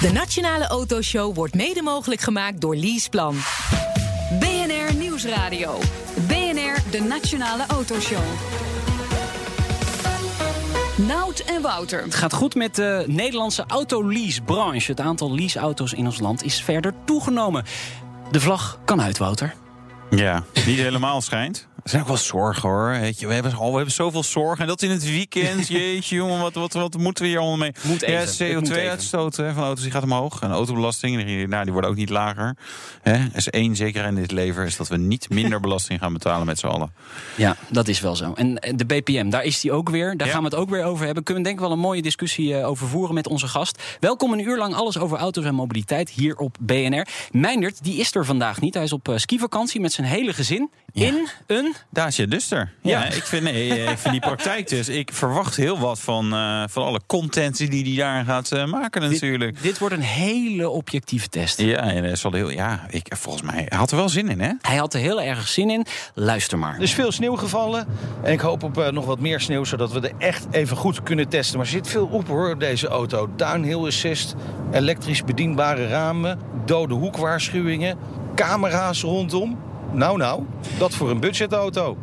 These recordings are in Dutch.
De Nationale Autoshow wordt mede mogelijk gemaakt door Leaseplan. BNR Nieuwsradio. BNR, de Nationale Autoshow. Nout en Wouter. Het gaat goed met de Nederlandse autoleasebranche. Het aantal leaseauto's in ons land is verder toegenomen. De vlag kan uit, Wouter. Ja, niet helemaal schijnt. Er zijn ook wel zorgen hoor. Weet je, we, hebben, al, we hebben zoveel zorgen. En dat in het weekend. Jeetje, jongen, wat, wat, wat moeten we hier allemaal mee? Moet even, ja, CO2-uitstoot van auto's die gaat omhoog. En autobelasting, die, nou, die worden ook niet lager. Er is één zeker in dit leven: is dat we niet minder belasting gaan betalen met z'n allen. Ja, dat is wel zo. En de BPM, daar is die ook weer. Daar gaan we het ook weer over hebben. Kunnen we denk ik wel een mooie discussie eh, over voeren met onze gast. Welkom een uur lang alles over auto's en mobiliteit hier op BNR. Meindert, die is er vandaag niet. Hij is op uh, skivakantie met zijn hele gezin in een... Dacia Duster. Ja, ja. Ik, vind, nee, eh, ik vind die praktijk dus... Ik verwacht heel wat van, uh, van alle content die hij daar gaat uh, maken natuurlijk. Dit, dit, wordt een hele objectieve test. Ja, en wel heel... Ja, ik, volgens mij hij had er wel zin in, hè? Hij had er heel erg zin in. Luister maar. Er is veel sneeuw gevallen. En ik hoop op uh, nog wat meer sneeuw, zodat we er echt even goed kunnen testen. Maar er zit veel op, hoor, op deze auto. Downhill assist, elektrisch bedienbare ramen... dode hoekwaarschuwingen, camera's rondom... Nou, nou, dat voor een budgetauto.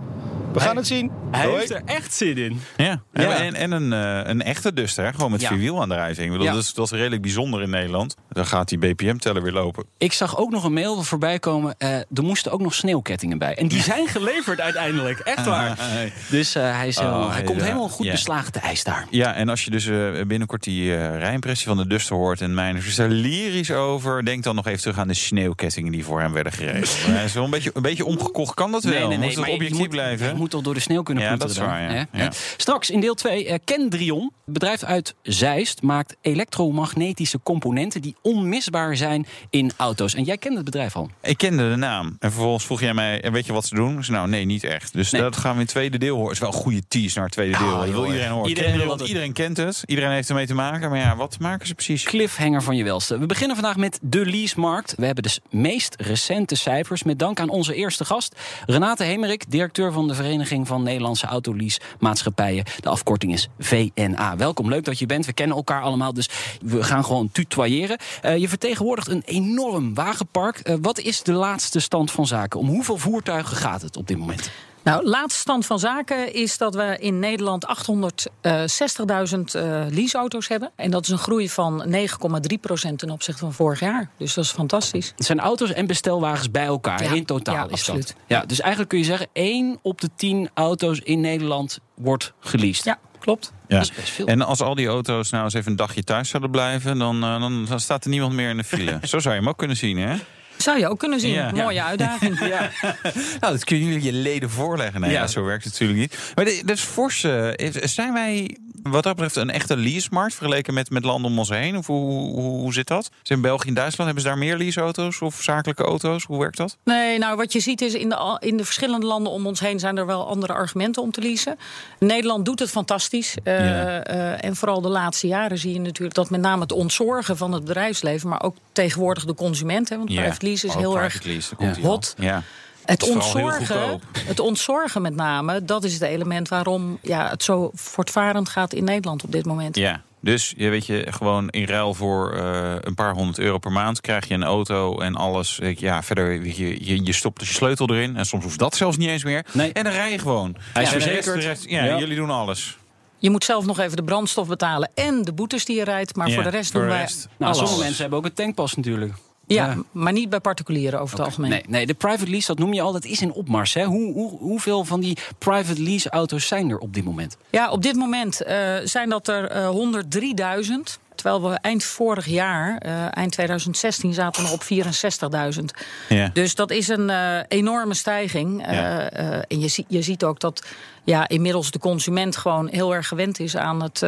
We gaan het zien. Hij heeft er echt zin in. Ja, ja. En, en een, uh, een echte Duster, gewoon met ja. vierwielaandrijving. Ik bedoel, ja. dat, is, dat is redelijk bijzonder in Nederland. Dan gaat die BPM-teller weer lopen. Ik zag ook nog een mail voorbij komen. Uh, er moesten ook nog sneeuwkettingen bij. En die zijn geleverd uiteindelijk. Echt waar. Dus uh, hij, is, oh, hij komt helemaal goed beslagen te ijs daar. Ja, en als je dus binnenkort die rijimpressie van de Duster hoort... en mijn is er lyrisch over... denk dan nog even terug aan de sneeuwkettingen die voor hem werden geregeld. hij is wel een beetje, een beetje omgekocht. Kan dat wel? Nee, nee, nee, Moet het objectief moet, blijven? Moet toch door de sneeuw kunnen ja, dat is waar, ja. Ja. Straks in deel 2, uh, Kendrion, bedrijf uit Zeist, maakt elektromagnetische componenten die onmisbaar zijn in auto's. En jij kent het bedrijf al? Ik kende de naam. En vervolgens vroeg jij mij, weet je wat ze doen? Ik zei, nou, nee, niet echt. Dus nee. dat gaan we in het tweede deel horen. Het is wel een goede tease naar het tweede deel. Oh, dat wil iedereen horen. Iedereen, Kendrion, het... iedereen kent het. Iedereen heeft ermee te maken. Maar ja, wat maken ze precies? Cliffhanger van je welste. We beginnen vandaag met de leasemarkt. We hebben de meest recente cijfers. Met dank aan onze eerste gast, Renate Hemerik, directeur van de Vereniging van Nederlandse Autolease-maatschappijen. De afkorting is VNA. Welkom, leuk dat je bent. We kennen elkaar allemaal, dus we gaan gewoon tutoyeren. Uh, je vertegenwoordigt een enorm wagenpark. Uh, wat is de laatste stand van zaken? Om hoeveel voertuigen gaat het op dit moment? Nou, laatste stand van zaken is dat we in Nederland 860.000 uh, leaseauto's hebben. En dat is een groei van 9,3 procent ten opzichte van vorig jaar. Dus dat is fantastisch. Het zijn auto's en bestelwagens bij elkaar. Ja, in totaal ja, is absoluut. dat. Ja, dus eigenlijk kun je zeggen, 1 op de 10 auto's in Nederland wordt geleased. Ja, klopt. Ja. En als al die auto's nou eens even een dagje thuis zouden blijven, dan, uh, dan, dan staat er niemand meer in de file. Zo zou je hem ook kunnen zien, hè? Zou je ook kunnen zien. Ja. Mooie uitdaging. ja. nou, dat kunnen jullie je leden voorleggen. Nee, ja. ja zo werkt het natuurlijk niet. Maar dit is fors. Zijn wij wat dat betreft een echte leasemarkt vergeleken met, met landen om ons heen? Of hoe, hoe, hoe zit dat? Dus in België en Duitsland hebben ze daar meer leaseauto's of zakelijke auto's? Hoe werkt dat? Nee, nou wat je ziet is in de, in de verschillende landen om ons heen zijn er wel andere argumenten om te leasen. Nederland doet het fantastisch. Uh, ja. uh, en vooral de laatste jaren zie je natuurlijk dat met name het ontzorgen van het bedrijfsleven, maar ook tegenwoordig de consument. Hè, want ja. private lease is oh, heel erg lease, hot. Ja. Het, het ontzorgen, het ontzorgen met name, dat is het element waarom ja, het zo voortvarend gaat in Nederland op dit moment. Ja, dus je weet je, gewoon in ruil voor uh, een paar honderd euro per maand krijg je een auto en alles. Ja, verder, weet je, je, je stopt je sleutel erin. En soms hoeft dat zelfs niet eens meer. Nee. En dan rij je gewoon. Hij is ja, verzekerd. Rest, ja, ja, jullie doen alles. Je moet zelf nog even de brandstof betalen en de boetes die je rijdt. Maar ja, voor de rest voor doen de wij. rest. Nou, alles. sommige mensen hebben ook een tankpas natuurlijk. Ja, Ja. maar niet bij particulieren over het algemeen. Nee, nee, de private lease, dat noem je al, dat is in opmars. Hè? Hoe, hoe, hoeveel van die private lease auto's zijn er op dit moment? Ja, op dit moment uh, zijn dat er uh, 103.000. Terwijl we eind vorig jaar, uh, eind 2016, zaten we nog op 64.000. Ja. Dus dat is een uh, enorme stijging. Ja. Uh, en je, zie, je ziet ook dat ja, inmiddels de consument gewoon heel erg gewend is aan het,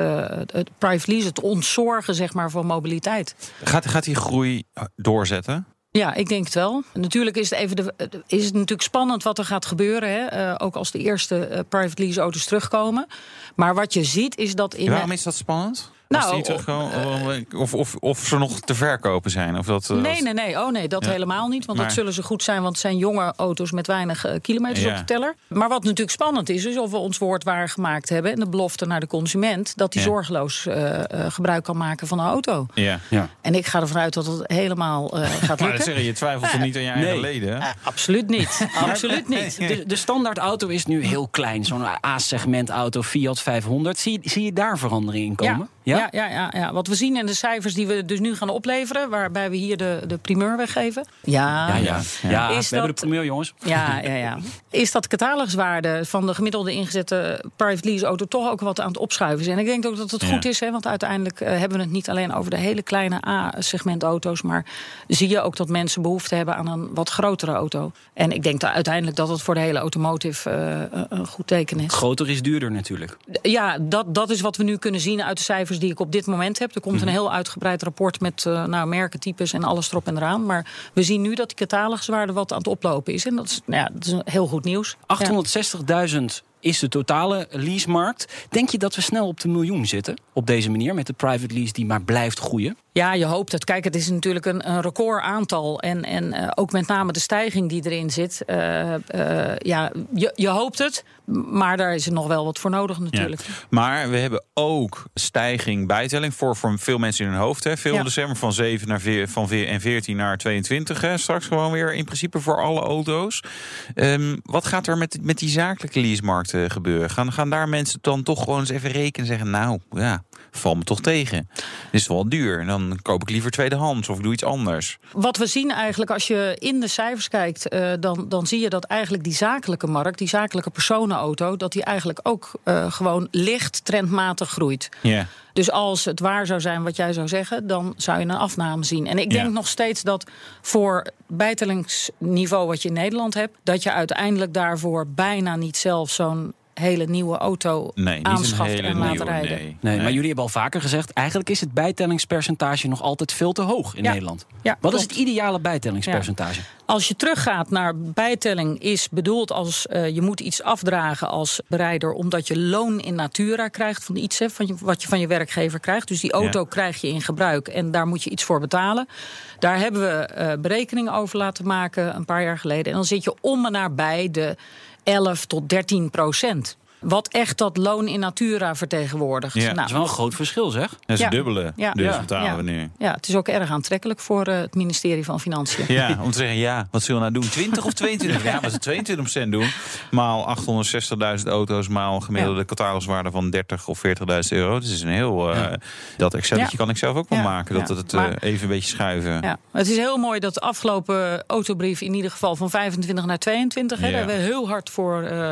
het private lease, het ontzorgen zeg maar, van mobiliteit. Gaat, gaat die groei doorzetten? Ja, ik denk het wel. Natuurlijk is het, even de, is het natuurlijk spannend wat er gaat gebeuren. Hè? Uh, ook als de eerste private lease auto's terugkomen. Maar wat je ziet is dat in. Ja, waarom is dat spannend? Als Nou, die terugkomen, of, of, of ze nog te verkopen zijn? Of dat, eh, Nee, nee, nee. Oh nee, dat Ja. helemaal niet. Want Maar- dat zullen ze goed zijn, want het zijn jonge auto's met weinig eh, kilometers Ja. op de teller. Maar wat natuurlijk spannend is, is of we ons woord waargemaakt hebben en de belofte naar de consument dat hij Ja. zorgeloos eh, gebruik kan maken van een auto. Ja. Ja. En ik ga ervan uit dat het helemaal eh, gaat lukken. zeggen, je twijfelt er niet aan je eigen Nee. leden? Absoluut niet. absoluut niet. De, de standaard auto is nu heel klein. Zo'n A-segment auto, Fiat 500. Zie, je- zie je daar verandering in komen? Ja, ja, ja, ja. Wat we zien in de cijfers die we dus nu gaan opleveren, waarbij we hier de, de primeur weggeven. Ja, Ja, ja. ja. Is we hebben de primeur, jongens. Ja, ja, ja. Is dat cataloguswaarde van de gemiddelde ingezette private lease auto toch ook wat aan het opschuiven is? En ik denk ook dat het Ja. goed is, hè, want uiteindelijk eh, hebben we het niet alleen over de hele kleine A-segment auto's, maar zie je ook dat mensen behoefte hebben aan een wat grotere auto. En ik denk dat uiteindelijk dat het voor de hele automotive eh, een- een goed teken is. Groter is duurder natuurlijk. Ja, dat, dat is wat we nu kunnen zien uit de cijfers die ik op dit moment heb. Er komt een heel uitgebreid rapport met eh nou, merkentypes en alles erop en eraan. Maar we zien nu dat die cataloguswaarde wat aan het oplopen is. En dat is, nou ja, dat is heel goed nieuws. Ja. 860.000 is de totale leasemarkt. Denk je dat we snel op de miljoen zitten? Op deze manier, met de private lease die maar blijft groeien? Ja, je hoopt het. Kijk, het is natuurlijk een, een record aantal. En, en eh, ook met name de stijging die erin zit. Eh, eh, ja, je, je hoopt het. Maar daar is er nog wel wat voor nodig natuurlijk. Ja. Maar we hebben ook stijging bijtelling voor, voor veel mensen in hun hoofd. Hè. Veel Ja. december van 7 naar van en 14 naar 22. Hè. Straks gewoon weer in principe voor alle auto's. Ehm, wat gaat er met, met die zakelijke leasemarkt gebeuren? Gaan, gaan daar mensen dan toch gewoon eens even rekenen en zeggen... nou, ja, val me toch tegen. Dit is wel duur. Dan koop ik liever tweedehands of ik doe iets anders. Wat we zien eigenlijk, als je in de cijfers kijkt, eh, dan, dan zie je dat eigenlijk die zakelijke markt, die zakelijke personenauto, dat die eigenlijk ook eh, gewoon licht trendmatig groeit. Ja. Dus als het waar zou zijn wat jij zou zeggen, dan zou je een afname zien. En ik denk Ja. nog steeds dat voor bijtellingsniveau wat je in Nederland hebt, dat je uiteindelijk daarvoor bijna niet zelf zo'n hele nieuwe auto Nee, aanschaft en laat nieuwe. rijden. Nee. Nee, maar jullie hebben al vaker gezegd... eigenlijk is het bijtellingspercentage nog altijd veel te hoog in Ja. Nederland. Ja, Wat is het ideale bijtellingspercentage? Als je teruggaat naar bijtelling, is bedoeld als eh, je moet iets afdragen als bereider, omdat je loon in natura krijgt van iets hè, van je, wat je van je werkgever krijgt. Dus die auto Ja. krijg je in gebruik en daar moet je iets voor betalen. Daar hebben we eh, berekeningen over laten maken een paar jaar geleden. En dan zit je om en nabij de 11 tot 13 procent. Wat echt dat loon in natura vertegenwoordigt. Ja. Nou, Dat is wel een groot verschil, zeg. Dat is Ja. het dubbele. Ja. Dus Ja. betalen ja. we nu. Ja, het is ook erg aantrekkelijk voor eh, het ministerie van Financiën. Ja, om te zeggen, ja, wat zullen we nou doen? 20 of 22? Ja, maar ze 22% doen. Maal 860.000 auto's, maal gemiddelde cataloguswaarde van 30 of 40.000 euro. Dus is een heel... eh, Dat Excelletje Ja. kan ik zelf ook wel Ja. maken. Dat Ja. het eh, Maar- even een beetje schuiven. Ja, het is heel mooi dat de afgelopen autobrief in ieder geval van 25 naar 22. Hè. Daar hebben we heel hard voor eh,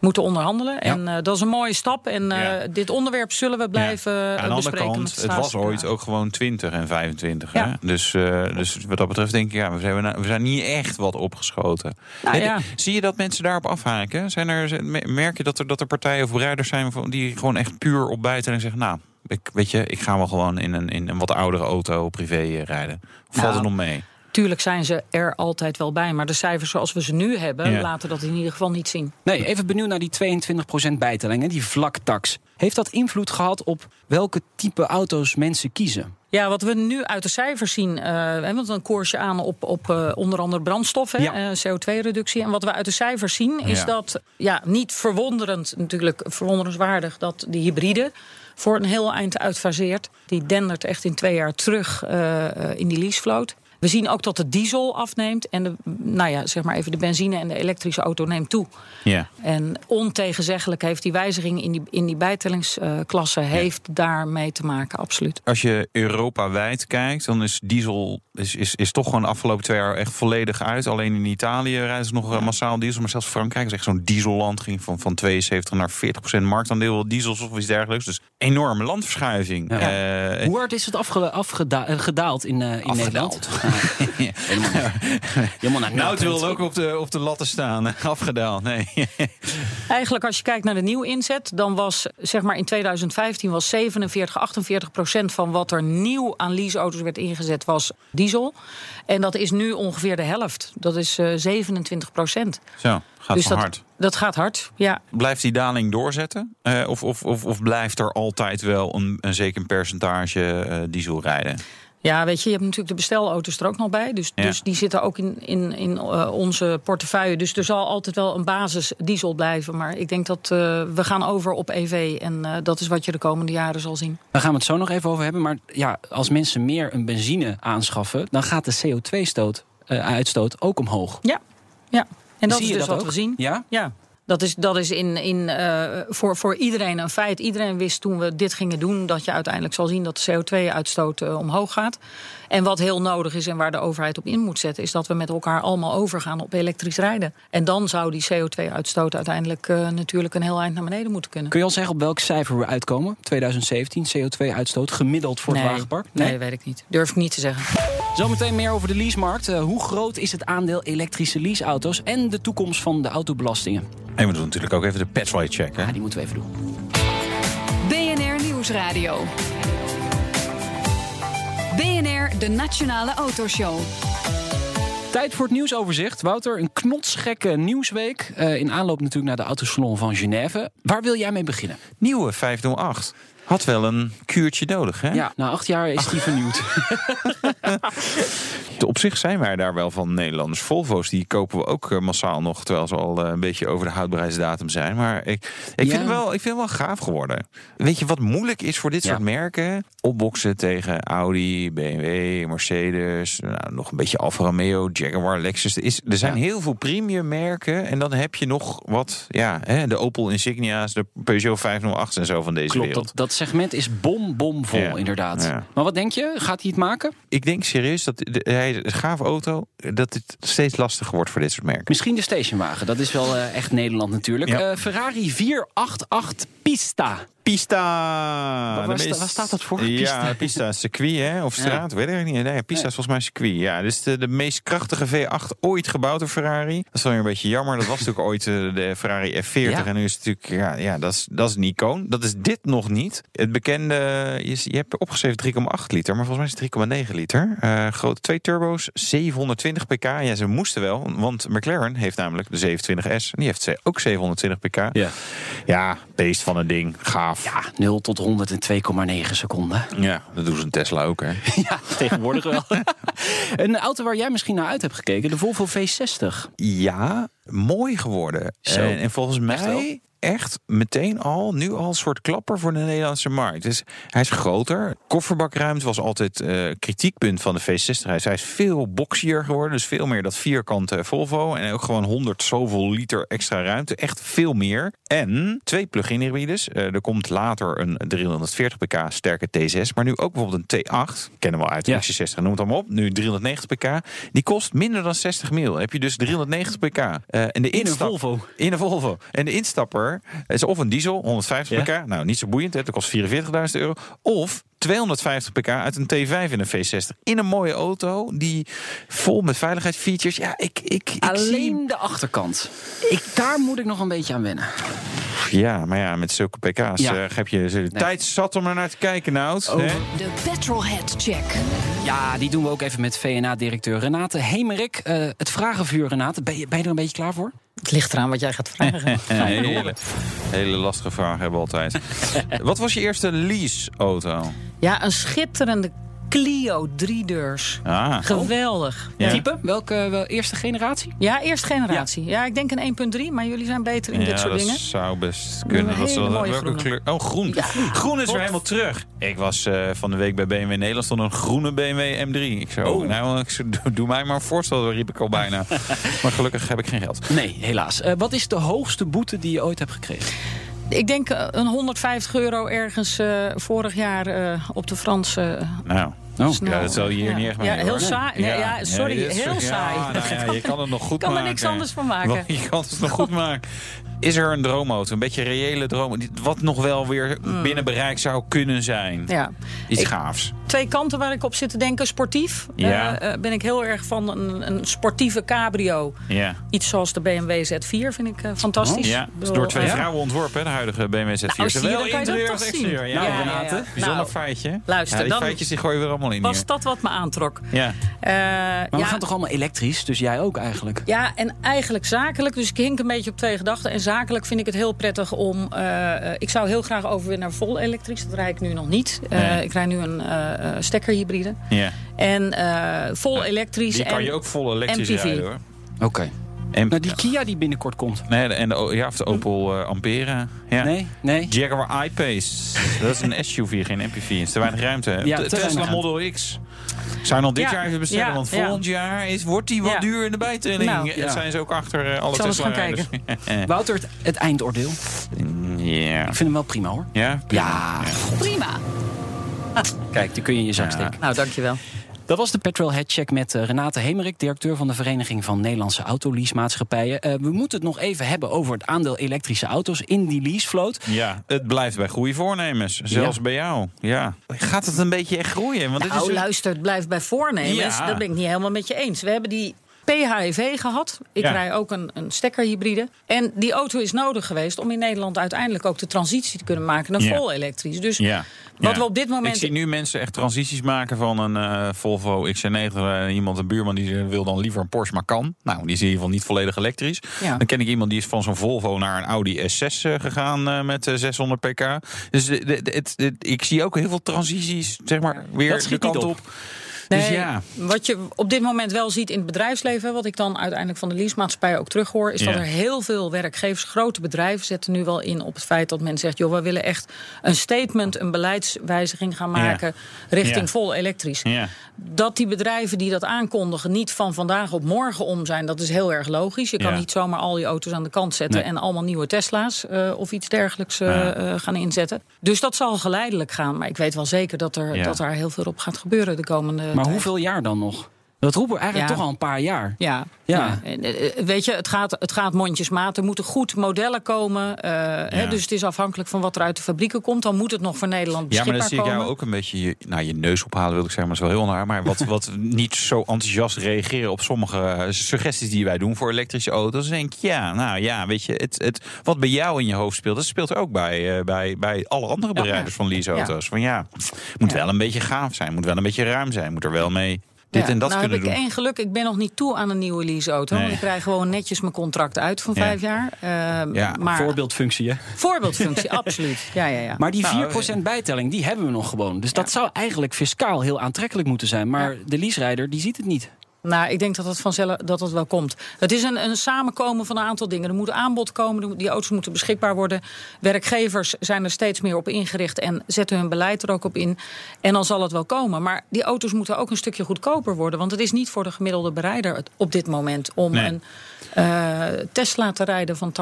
moeten onderhandelen. En eh, dat is een mooie stap. En eh, Ja. dit onderwerp zullen we blijven Ja. eh, Aan de andere bespreken. kant, het was ooit ook gewoon 20 en 25. Ja. Hè? Dus, dus wat dat betreft denk ik, ja, we zijn, we zijn niet echt wat opgeschoten. Nou Nee, ja. Zie je dat mensen daarop afhaken? Zijn er, merk je dat er, dat er partijen of bereiders zijn die gewoon echt puur op bijtelling zeggen... nou, ik, weet je, ik ga wel gewoon in een, in een wat oudere auto privé rijden. Valt Nou, het nog mee? Tuurlijk zijn ze er altijd wel bij. Maar de cijfers zoals we ze nu hebben, Ja. laten dat in ieder geval niet zien. Nee, even benieuwd naar die 22% bijtelling, hè, die vlaktax. Heeft dat invloed gehad op welke type auto's mensen kiezen? Ja, wat we nu uit de cijfers zien, eh, hè, want dan koers je aan op, op eh, onder andere brandstoffen, Ja. eh, CO2-reductie. En wat we uit de cijfers zien, is Ja. dat, ja, niet verwonderend, natuurlijk verwonderenswaardig, dat die hybride voor een heel eind uitfaseert. Die dendert echt in twee jaar terug in die leasevloot. We zien ook dat de diesel afneemt en de, nou ja, zeg maar even de benzine en de elektrische auto neemt toe. Ja. En ontegenzeggelijk heeft die wijziging in die, in die bijtellingsklasse heeft daarmee te maken, absoluut. Als je Europa-wijd kijkt, dan is diesel is, is, is toch gewoon de afgelopen twee jaar echt volledig uit. Alleen in Italië rijden ze nog eh, massaal diesel. Maar zelfs Frankrijk is echt zo'n dieselland. Ging van, van 72 naar 40 procent marktaandeel diesels of iets dergelijks. Dus enorme landverschuiving. Ja. Eh, Hoe hard is het afgeda- eh, gedaald in, eh, in Afgedaald. Nederland? helemaal, helemaal naar Nou, het nul. wil ook op de, op de latten staan. Afgedaald. Nee. Eigenlijk als je kijkt naar de nieuwe inzet, dan was zeg maar in 2015 was 47, 48 procent van wat er nieuw aan leaseauto's werd ingezet was diesel. En dat is nu ongeveer de helft. Dat is eh, 27 procent. Zo, gaat dus van dat, hard. dat gaat hard. Ja, Blijft die daling doorzetten? Eh, of, of, of, of blijft er altijd wel een, een zeker percentage eh, diesel rijden? Ja, weet je, je hebt natuurlijk de bestelauto's er ook nog bij. Dus, Ja. dus die zitten ook in, in, in eh, onze portefeuille. Dus er zal altijd wel een basis diesel blijven. Maar ik denk dat eh, we gaan over op EV. En eh, dat is wat je de komende jaren zal zien. Daar gaan we het zo nog even over hebben. Maar ja, als mensen meer een benzine aanschaffen, dan gaat de CO2-stoot, eh, uitstoot ook omhoog. Ja, ja. En dat Zie is dus wat ook? we zien. Ja? Ja, dat is, dat is in, in, eh, voor, voor iedereen een feit. Iedereen wist toen we dit gingen doen dat je uiteindelijk zal zien dat de CO2-uitstoot eh, omhoog gaat. En wat heel nodig is en waar de overheid op in moet zetten, is dat we met elkaar allemaal overgaan op elektrisch rijden. En dan zou die CO2-uitstoot uiteindelijk eh, natuurlijk een heel eind naar beneden moeten kunnen. Kun je al zeggen op welk cijfer we uitkomen? 2017, CO2-uitstoot, gemiddeld voor het nee, wagenpark? nee, weet ik niet. Durf ik niet te zeggen. Zometeen meer over de leasemarkt. Eh, hoe groot is het aandeel elektrische leaseauto's en de toekomst van de autobelastingen? En we doen natuurlijk ook even de petrol check. Hè? Ja, die moeten we even doen. BNR Nieuwsradio. BNR, de Nationale Autoshow. Tijd voor het nieuwsoverzicht. Wouter, een knotsgekke nieuwsweek. Eh, in aanloop natuurlijk naar de autosalon van Genève. Waar wil jij mee beginnen? Nieuwe 508. Had wel een kuurtje nodig, hè? Ja, na acht jaar is die vernieuwd. Op zich zijn wij daar wel van Nederlanders. Volvo's die kopen we ook eh, massaal nog, terwijl ze al eh, een beetje over de houdbaarheidsdatum zijn. Maar ik, ik, Ja. vind, wel, ik vind het wel gaaf geworden. Weet je wat moeilijk is voor dit Ja. soort merken? Opboksen tegen Audi, BMW, Mercedes, nou, nog een beetje Alfa Romeo, Jaguar, Lexus. Er, is, er zijn Ja. heel veel premium merken en dan heb je nog wat, ja, hè, de Opel Insignia's, de Peugeot 508 en zo van deze Klopt, wereld. dat, dat segment is bom, bom vol, Ja, inderdaad. ja. Maar wat denk je? Gaat hij het maken? Ik denk serieus dat de, hij een gave auto, dat het steeds lastiger wordt voor dit soort merken. Misschien de stationwagen. Dat is wel eh, echt Nederland natuurlijk. Ja. Eh, Ferrari 488 Pista. Pista. Waar staat dat voor? Ja, Pista? Pista, circuit hè? of straat, weet ik niet. Nee, Pista is volgens mij circuit. Ja, dus de, de meest krachtige V8 ooit gebouwd door Ferrari. Dat is wel weer een beetje jammer. Dat was natuurlijk ooit eh, de Ferrari F40. Ja. En nu is het natuurlijk, ja, ja dat, is, dat is een icoon. Dat is dit nog niet. Het bekende, je, je hebt opgeschreven 3,8 liter, maar volgens mij is het 3,9 liter. Eh, grote twee turbo's, 720 pk. Ja, ze moesten wel, want McLaren heeft namelijk de 720S. En die heeft ook 720 pk. Ja. Ja, beest van een ding. Gaaf. Ja, 0 tot 100 in 2,9 seconden. Ja, dat doen ze in Tesla ook, hè? Ja, tegenwoordig wel. een auto waar jij misschien naar uit hebt gekeken, de Volvo V60. Ja, mooi geworden. Zo. En, en volgens mij echt meteen al, nu al een soort klapper voor de Nederlandse markt. Dus hij is groter. Kofferbakruimte was altijd eh kritiekpunt van de V60. Hij is, hij is veel boxier geworden, dus veel meer dat vierkante Volvo. En ook gewoon 100 zoveel liter extra ruimte. Echt veel meer. En twee plug-in hybrides. Eh, er komt later een 340 pk sterke T6. Maar nu ook bijvoorbeeld een T8. Kennen we al uit de Ja. XC60, noem het allemaal op. Nu 390 pk. Die kost minder dan 60 mil. heb je dus 390 pk. En de In een instap- Volvo. in een Volvo. En de instapper is of een diesel, 150 Ja. pk. Nou, niet zo boeiend, hè. dat kost 44.000 euro. Of 250 pk uit een T5 in een V60. In een mooie auto, die vol met veiligheidsfeatures. Ja, ik, ik, ik Alleen de achterkant. Ik, daar moet ik nog een beetje aan wennen. Ja, maar ja, met zulke pk's Ja. eh, heb je de tijd zat om er naar te kijken, nou. Hè? De Petrolhead Check. Ja, die doen we ook even met VNA-directeur Renate Hemerik. Eh, het vragenvuur, Renate. Ben je, ben je er een beetje klaar voor? Het ligt eraan wat jij gaat vragen. Hele, hele lastige vragen hebben we altijd. Wat was je eerste lease-auto? Ja, een schitterende Clio driedeurs. Ah, Geweldig. Ja. Type? Welke wel, eerste generatie? Ja, eerste generatie. Ja. ik denk een 1.3, maar jullie zijn beter in ja, dit soort dat dingen. zou best kunnen. Een dat? mooie welke groene. kleur? Oh, groen. Ja. Groen is weer helemaal terug. Ik was eh, van de week bij BMW Nederland stond een groene BMW M3. Ik zo, Oh. nou, ik doe, doe mij maar een voorstel, riep ik al bijna. maar gelukkig heb ik geen geld. Nee, helaas. Eh, wat is de hoogste boete die je ooit hebt gekregen? Ik denk eh, een 150 euro ergens eh, vorig jaar eh, op de Franse Nou, Oh. ja, dat zal je hier Ja. niet echt mee Ja, heel hoor. saai. Nee, ja, sorry, heel saai. nou ja, je kan het nog goed kan er maken. niks anders van maken. Je kan het nog goed maken. Is er een droomauto, een beetje reële droom... die- wat nog wel weer binnen bereik zou kunnen zijn? Ja. Iets Ik- gaafs. Twee kanten waar ik op zit te denken. Sportief Ja. eh, eh, ben ik heel erg van een, een sportieve cabrio. Ja. Iets zoals de BMW Z4 vind ik eh, fantastisch. Ja, is bedoel, door twee vrouwen ontworpen, hè, de huidige BMW Z4. Nou, zie je, Zowel dan kan je dat interieur als zien. exterieur. Ja, Ja, ja, Renate. ja. Bijzonder Nou, feitje. luister, ja, die dan- feitjes die gooien we er allemaal in Was hier. dat wat me aantrok? Ja. Eh, Maar we ja, gaan toch allemaal elektrisch, dus jij ook eigenlijk? Ja, en eigenlijk zakelijk. Dus ik hink een beetje op twee gedachten. En zakelijk vind ik het heel prettig om... eh, eh, ik zou heel graag over weer naar vol elektrisch. Dat rijd ik nu nog niet. Eh, Nee. Ik rijd nu een eh, eh, stekkerhybride. ja. En eh, vol elektrisch. Die kan en je ook vol elektrisch MPV. rijden, hoor. Oké. En, Nou, die Kia die binnenkort komt. nee, en de, ja, of de Opel eh, Ampera. Ja. Nee? Nee? Jaguar I-Pace. Dat is een SUV, geen MPV. Het is te weinig ruimte. Ja, De- te Tesla weinig Model X. Ik zou nog dit Ja, jaar even bestellen, ja, want ja. volgend jaar is, wordt die wat Ja. duur in de bijtelling. Nou. Zijn ze ook achter eh, alle Tesla gaan rijders. Wouter, het, het eindoordeel. ja. Ik vind hem wel prima hoor. Ja? Ja. Prima. Kijk, die kun je in je zak Ja. steken. Nou, dankjewel. Dat was de Petrol Headcheck met eh, Renate Hemerik, directeur van de Vereniging van Nederlandse Autoleasemaatschappijen. Eh, we moeten het nog even hebben over het aandeel elektrische auto's in die leasevloot. Ja, het blijft bij goede voornemens. Zelfs Ja. bij jou. Ja. Gaat het een beetje echt groeien? Want dit Nou, is een- luister, het blijft bij voornemens. Ja. Dat ben ik niet helemaal met je eens. We hebben die PHEV gehad. Ik Ja. rij ook een, een stekkerhybride. En die auto is nodig geweest om in Nederland uiteindelijk ook de transitie te kunnen maken naar Ja. vol elektrisch. Dus Ja. wat we op dit moment. Ik zie nu mensen echt transities maken van een eh, Volvo XC90. eh, iemand, een buurman, die wil dan liever een Porsche, maar kan. Nou, die is in ieder geval niet volledig elektrisch. Ja. Dan ken ik iemand die is van zo'n Volvo naar een Audi S6 eh, gegaan met eh, 600 pk. Dus de- de- de- het, ik zie ook heel veel transities, zeg maar, weer de kant op. Dus Nee, ja. Wat je op dit moment wel ziet in het bedrijfsleven, wat ik dan uiteindelijk van de leasemaatschappij ook terughoor, is Ja. dat er heel veel werkgevers, grote bedrijven, zetten nu wel in op het feit dat men zegt: joh, we willen echt een statement, een beleidswijziging gaan Ja. maken richting vol elektrisch. Dat die bedrijven die dat aankondigen niet van vandaag op morgen om zijn, dat is heel erg logisch. Je kan niet zomaar al die auto's aan de kant zetten Nee. en allemaal nieuwe Tesla's eh, of iets dergelijks eh, eh, gaan inzetten. Dus dat zal geleidelijk gaan. Maar ik weet wel zeker dat er, dat er heel veel op gaat gebeuren de komende Maar hoeveel jaar dan nog? Dat roepen we eigenlijk Ja. toch al een paar jaar. Ja, Ja. ja. En, eh, Weet je, het gaat, het gaat mondjesmaat. Er moeten goed modellen komen. eh, hè, dus het is afhankelijk van wat er uit de fabrieken komt. Dan moet het nog voor Nederland Ja, beschikbaar maar dan zie ik komen. jou ook een beetje je, nou, je neus ophalen, wil ik zeggen, maar dat is wel heel naar. Maar wat, wat niet zo enthousiast reageren op sommige eh, suggesties die wij doen voor elektrische auto's. Dan denk ik, ja, nou ja, weet je, het, het, wat bij jou in je hoofd speelt, dat speelt ook bij, eh, bij, bij alle andere bereiders van leaseauto's. Van ja, moet Ja. wel een beetje gaaf zijn, moet wel een beetje ruim zijn, moet er wel mee dit Ja, en dat nou kunnen heb ik doen. één geluk. Ik ben nog niet toe aan een nieuwe leaseauto. Nee. Ik krijg gewoon netjes mijn contract uit van Ja. vijf jaar. Ehm, Ja, maar Voorbeeldfunctie, hè? voorbeeldfunctie, absoluut. Ja, ja, ja. Maar die Nou, 4% bijtelling, die hebben we nog gewoon. Dus dat zou eigenlijk fiscaal heel aantrekkelijk moeten zijn. Maar de leaserijder, die ziet het niet. Nou, ik denk dat het vanzelf dat het wel komt. Het is een, een samenkomen van een aantal dingen. Er moet aanbod komen, die auto's moeten beschikbaar worden. Werkgevers zijn er steeds meer op ingericht en zetten hun beleid er ook op in. En dan zal het wel komen. Maar die auto's moeten ook een stukje goedkoper worden. Want het is niet voor de gemiddelde bereider op dit moment om Nee. een eh, Tesla te rijden van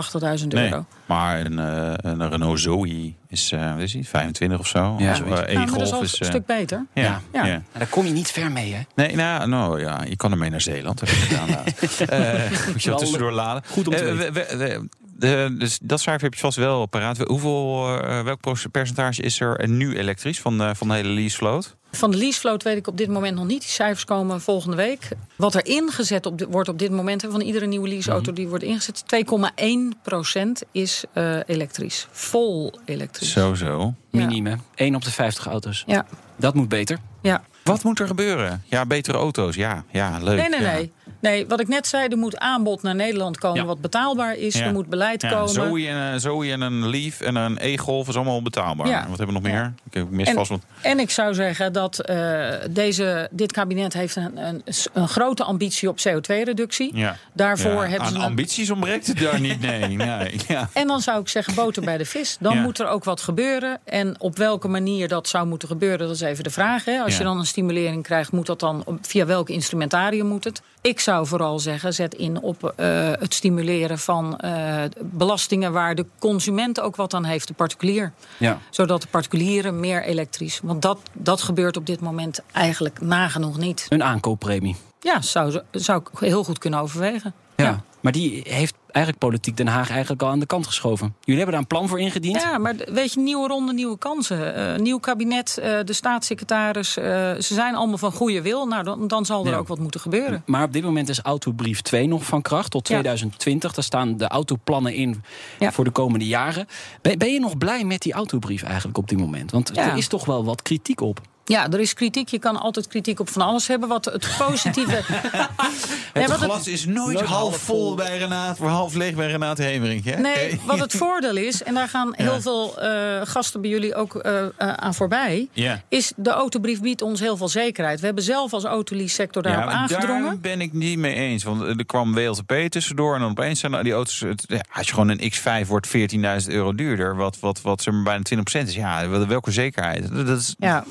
80.000 Nee, euro. maar een, eh, een Renault Zoe is, eh wat is die, 25 of zo. Ja, Of, eh, Nou, maar dat is is... een stuk beter. ja, Ja. ja. Ja. En daar kom je niet ver mee, hè? Nee, nou, nou ja, je kan ermee naar Zeeland. Heb ik gedaan. Eh, moet je Wel wat tussendoor laden. goed om te Eh, we- we- de- dus dat cijfer heb je vast wel paraat. Hoeveel, eh, welk percentage is er nu elektrisch van, de- van de hele leasevloot? Van de leasevloot weet ik op dit moment nog niet. Die cijfers komen volgende week. Wat er ingezet op, wordt op dit moment van iedere nieuwe leaseauto die wordt ingezet, 2,1% is eh, elektrisch. Vol elektrisch. Zo, zo. Minimum, hè? 1 op de 50 auto's. Ja, Dat moet beter. ja. Wat moet er gebeuren? Ja, betere auto's. Ja, ja leuk. Nee, nee, ja. nee. Nee, wat ik net zei, er moet aanbod naar Nederland komen Ja. wat betaalbaar is. Ja. Er moet beleid Ja, komen. Zoe, en, Zoe en een Leaf en een E-Golf is allemaal betaalbaar. Wat hebben we nog meer? Ik mis En- vast wat. En ik zou zeggen dat eh, deze, dit kabinet heeft een, een, een grote ambitie op CO2-reductie. Ja. Daarvoor hebben aan ze een- ambities ontbreekt het daar niet. Nee, nee. Ja. En dan zou ik zeggen boter bij de vis. Dan moet er ook wat gebeuren. En op welke manier dat zou moeten gebeuren, dat is even de vraag. Hè. Als je dan een stimulering krijgt, moet dat dan via welk instrumentarium moet het? Ik zou vooral zeggen, zet in op eh, het stimuleren van eh, belastingen waar de consument ook wat aan heeft, de particulier. Ja. Zodat de particulieren meer elektrisch. Want dat, dat gebeurt op dit moment eigenlijk nagenoeg niet. Een aankooppremie. Ja, zou, zou ik heel goed kunnen overwegen. Ja. Maar die heeft eigenlijk politiek Den Haag eigenlijk al aan de kant geschoven. Jullie hebben daar een plan voor ingediend. Ja, maar weet je, nieuwe ronde, nieuwe kansen. Uh, nieuw kabinet, uh, de staatssecretaris. Uh, ze zijn allemaal van goede wil. Nou, dan, dan zal er ja. ook wat moeten gebeuren. Maar op dit moment is autobrief 2 nog van kracht tot 2020. Daar staan de autoplannen in ja. voor de komende jaren. Ben, ben, je nog blij met die autobrief eigenlijk op dit moment? Want er is toch wel wat kritiek op. Ja, er is kritiek. Je kan altijd kritiek op van alles hebben. Wat het positieve. het nee, glas is nooit, half vol bij Renate, voor half leeg bij Renate Hemering. Hè? Nee, wat het voordeel is, en daar gaan heel veel uh, gasten bij jullie ook uh, uh, aan voorbij, ja. is de autobrief biedt ons heel veel zekerheid. We hebben zelf als autolease-sector daarop ja, aangedrongen. Daar ben ik niet mee eens. Want er kwam WLTP tussendoor en dan opeens zijn die auto's. als je gewoon een X5 wordt 14.000 euro duurder, wat, wat, wat maar bijna 20% is. Ja, welke zekerheid? Dat is, ja,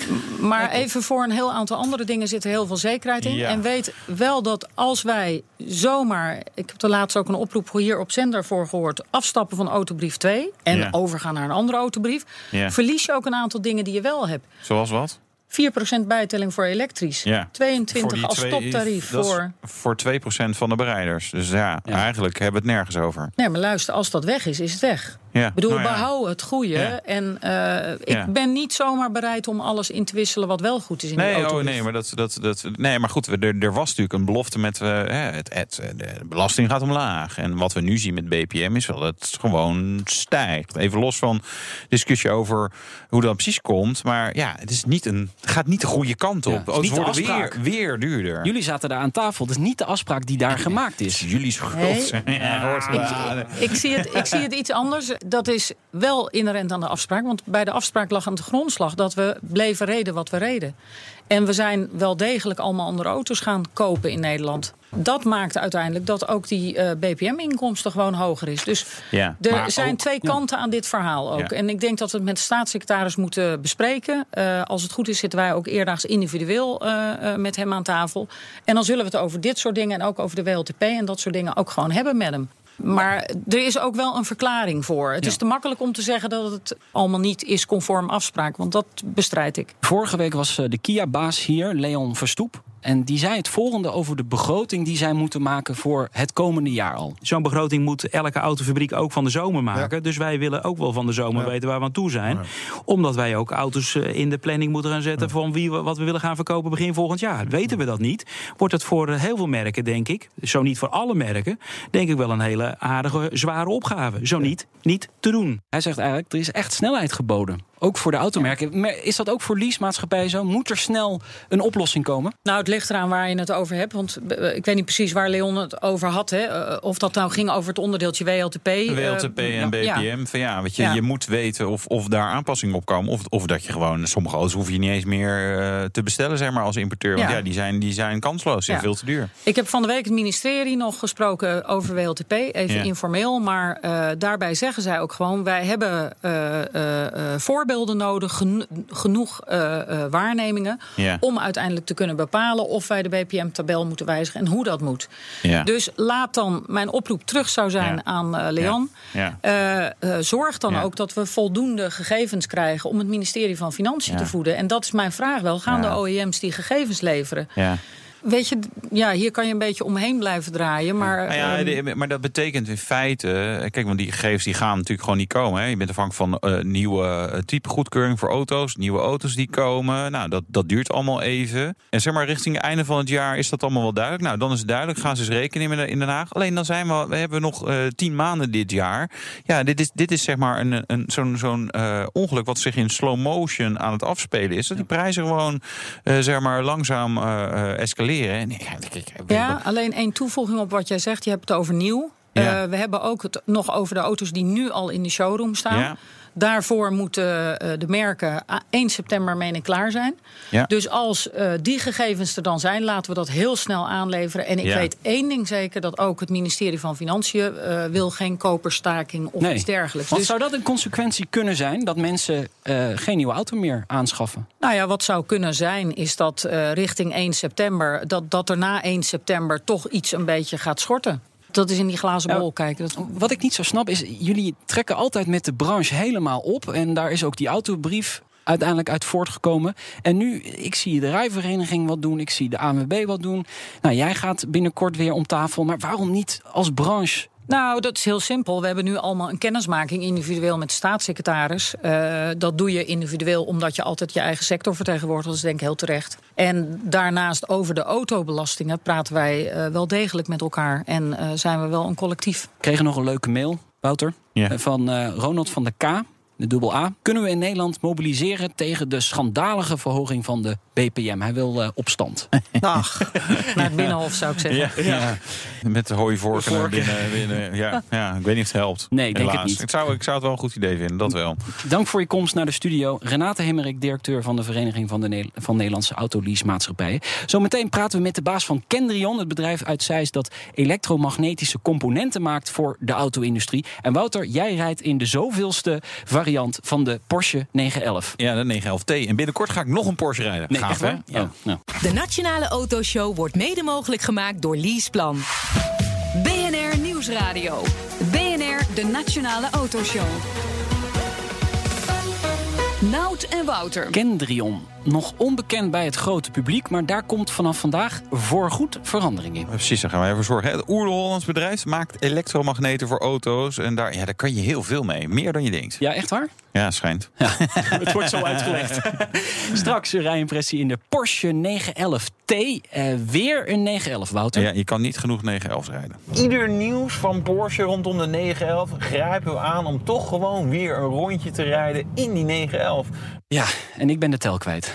maar even voor een heel aantal andere dingen zit er heel veel zekerheid in. Ja. En weet wel dat als wij zomaar, ik heb er laatst ook een oproep hier op zender voor gehoord, afstappen van autobrief 2 en Ja. overgaan naar een andere autobrief, Ja. verlies je ook een aantal dingen die je wel hebt. Zoals wat? 4% bijtelling voor elektrisch. Ja. 22 die als twee- toptarief voor. Voor 2% van de bereiders. Dus ja, Ja. eigenlijk hebben we het nergens over. Nee, maar luister, als dat weg is, is het weg. Ja, Ik bedoel, nou ja. behoud het goede. Ja. En eh, ik Ja. ben niet zomaar bereid om alles in te wisselen wat wel goed is in Nee, auto. oh, nee, maar dat, dat, dat, nee, maar goed, er, er was natuurlijk een belofte met eh, hè, het, het, de belasting gaat omlaag. En wat we nu zien met BPM is wel dat het gewoon stijgt. Even los van discussie over hoe dat precies komt. Maar ja, het, is niet een, het gaat niet de goede kant op. Ja, het is Auto's niet de worden weer, afspraak. weer duurder. Jullie zaten daar aan tafel. Dat is niet de afspraak die daar gemaakt is jullie schuld. Nee. Ik zie, het, ik zie het iets anders. Dat is wel inherent aan de afspraak. Want bij de afspraak lag aan de grondslag dat we bleven reden wat we reden. En we zijn wel degelijk allemaal andere auto's gaan kopen in Nederland. Dat maakt uiteindelijk dat ook die eh, BPM-inkomsten gewoon hoger is. Dus Ja, er zijn ook- twee kanten aan dit verhaal ook. Ja. En ik denk dat we het met de staatssecretaris moeten bespreken. Eh, als het goed is, zitten wij ook eerdaags individueel eh, eh, met hem aan tafel. En dan zullen we het over dit soort dingen en ook over de WLTP en dat soort dingen ook gewoon hebben met hem. Maar er is ook wel een verklaring voor. Het Ja. is te makkelijk om te zeggen dat het allemaal niet is conform afspraak. Want dat bestrijd ik. Vorige week was eh, de Kia-baas hier, Leon Verstoep. En die zei het volgende over de begroting die zij moeten maken voor het komende jaar al. Zo'n begroting moet elke autofabriek ook van de zomer maken. Dus wij willen ook wel van de zomer weten waar we aan toe zijn. Omdat wij ook auto's eh, in de planning moeten gaan zetten... van wie we, wat we willen gaan verkopen begin volgend jaar. Weten we dat niet, wordt het voor eh, heel veel merken, denk ik... zo niet voor alle merken, denk ik wel een hele aardige, zware opgave. Zo niet, niet te doen. Hij zegt eigenlijk, er is echt snelheid geboden. Ook voor de automerken. Maar is dat ook voor leasemaatschappijen zo? Moet er snel een oplossing komen? Nou, het ligt eraan waar je het over hebt. Want eh, ik weet niet precies waar Leon het over had. Hè. Eh, Of dat nou ging over het onderdeeltje WLTP. eh, WLTP en BPM. ja. Van ja, weet je, Ja. je moet weten of, of daar aanpassingen op komen. Of, of dat je gewoon, sommige auto's hoef je niet eens meer eh, te bestellen, zeg maar, als importeur. Want Ja. ja, die, zijn, die zijn kansloos, die zijn Ja. veel te duur. Ik heb van de week het ministerie nog gesproken over WLTP, even Ja. informeel. Maar eh, daarbij zeggen zij ook gewoon: wij hebben eh, eh, eh, voorbeelden nodig, geno- genoeg eh, eh, waarnemingen. Ja. om uiteindelijk te kunnen bepalen of wij de BPM-tabel moeten wijzigen en hoe dat moet. Ja. Dus laat dan, mijn oproep terug zou zijn Ja. aan eh, Leon. Ja. Zorg dan ook dat we voldoende gegevens krijgen om het ministerie van Financiën te voeden. En dat is mijn vraag wel. Gaan de OEM's die gegevens leveren? Ja. Weet je, ja, hier kan je een beetje omheen blijven draaien. Maar, Nou ja, ehm, de- maar dat betekent in feite... eh, Kijk, want die gegevens die gaan natuurlijk gewoon niet komen. Hè. Je bent afhankelijk van eh, nieuwe eh, type goedkeuring voor auto's. Nieuwe auto's die komen. Nou, dat, dat duurt allemaal even. En zeg maar, richting het einde van het jaar is dat allemaal wel duidelijk. Nou, dan is het duidelijk. Gaan ze eens rekenen in- in Den Haag. Alleen dan zijn we... We hebben nog tien maanden dit jaar. Ja, dit is, dit is zeg maar een, een, zo'n zo'n ongeluk... wat zich in slow motion aan het afspelen is. Dat die prijzen gewoon zeg maar, langzaam eh, En, ja, ik- ik- ja, alleen één toevoeging op wat jij zegt. Je hebt het over nieuw. Ja. Eh, we hebben ook het nog over de auto's die nu al in de showroom staan. Ja. Daarvoor moeten eh, de merken a- 1 september meen ik klaar zijn. Ja. Dus als eh, die gegevens er dan zijn, laten we dat heel snel aanleveren. En ik Ja. weet één ding zeker, dat ook het ministerie van Financiën eh, wil geen koperstaking of iets dergelijks. Want Dus zou dat een consequentie kunnen zijn dat mensen eh, geen nieuwe auto meer aanschaffen? Nou ja, wat zou kunnen zijn, is dat eh, richting 1 september, dat, dat er na 1 september toch iets een beetje gaat schorten. Dat is in die glazen Ja. bol kijken. Dat, Wat ik niet zo snap is, jullie trekken altijd met de branche helemaal op. En daar is ook die autobrief uiteindelijk uit voortgekomen. En nu, ik zie de rijvereniging wat doen, ik zie de ANWB wat doen. Nou, jij gaat binnenkort weer om tafel, maar waarom niet als branche nou, dat is heel simpel. We hebben nu allemaal een kennismaking individueel met de staatssecretaris. Uh, dat doe je individueel omdat je altijd je eigen sector vertegenwoordigt. Dat is denk ik heel terecht. En daarnaast over de autobelastingen praten wij uh, wel degelijk met elkaar. En uh, zijn we wel een collectief. We kregen nog een leuke mail, Wouter, ja. van Ronald van der K de dubbel A, kunnen we in Nederland mobiliseren tegen de schandalige verhoging van de BPM. Hij wil uh, opstand. Ach, naar het Binnenhof zou ik zeggen. Ja, ja. Met de hooivorken naar binnen. binnen ja, ja, ik weet niet of het helpt. Nee, ik denk het niet. Ik zou, ik zou het wel een goed idee vinden, dat wel. Dank voor je komst naar de studio. Renate Hemmerik, directeur van de Vereniging van, de ne van Nederlandse Autoleasemaatschappijen. Zometeen praten we met de baas van Kendrion, het bedrijf uit Zeist dat elektromagnetische componenten maakt voor de auto-industrie. En Wouter, jij rijdt in de zoveelste variant van de Porsche 911. Ja, de 911T. En binnenkort ga ik nog een Porsche rijden. Nee, Gaaf, hè? Ja. Oh, nou. De Nationale Autoshow wordt mede mogelijk gemaakt door Leaseplan. BNR Nieuwsradio. BNR, de Nationale Autoshow. Nout en Wouter. Kendrion. Nog onbekend bij het grote publiek, maar daar komt vanaf vandaag voorgoed verandering in. Precies, daar gaan wij voor zorgen. Het Oerle-Hollands bedrijf maakt elektromagneten voor auto's. En daar, ja, daar kan je heel veel mee. Meer dan je denkt. Ja, echt waar? Ja, schijnt. Ja, het wordt zo uitgelegd. Straks een rijimpressie in de Porsche 911T. Uh, weer een 911, Wouter. Ja, je kan niet genoeg 911 rijden. Ieder nieuws van Porsche rondom de 911 grijpt u aan om toch gewoon weer een rondje te rijden in die 911. Ja, en ik ben de tel kwijt.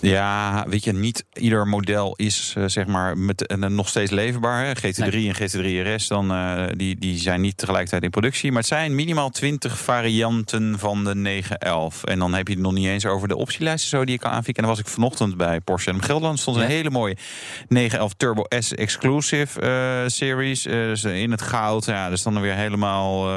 Ja, weet je, niet ieder model is uh, zeg maar met, uh, nog steeds leverbaar. Hè? GT3 nee. en GT3 RS dan, uh, die, die zijn niet tegelijkertijd in productie. Maar het zijn minimaal 20 varianten van de 911. En dan heb je het nog niet eens over de optielijsten zo die je kan aanvikken. En dan was ik vanochtend bij Porsche en Gelderland. stond een ja. hele mooie 911 Turbo S Exclusive series. dus in het goud. Ja, dus dan weer helemaal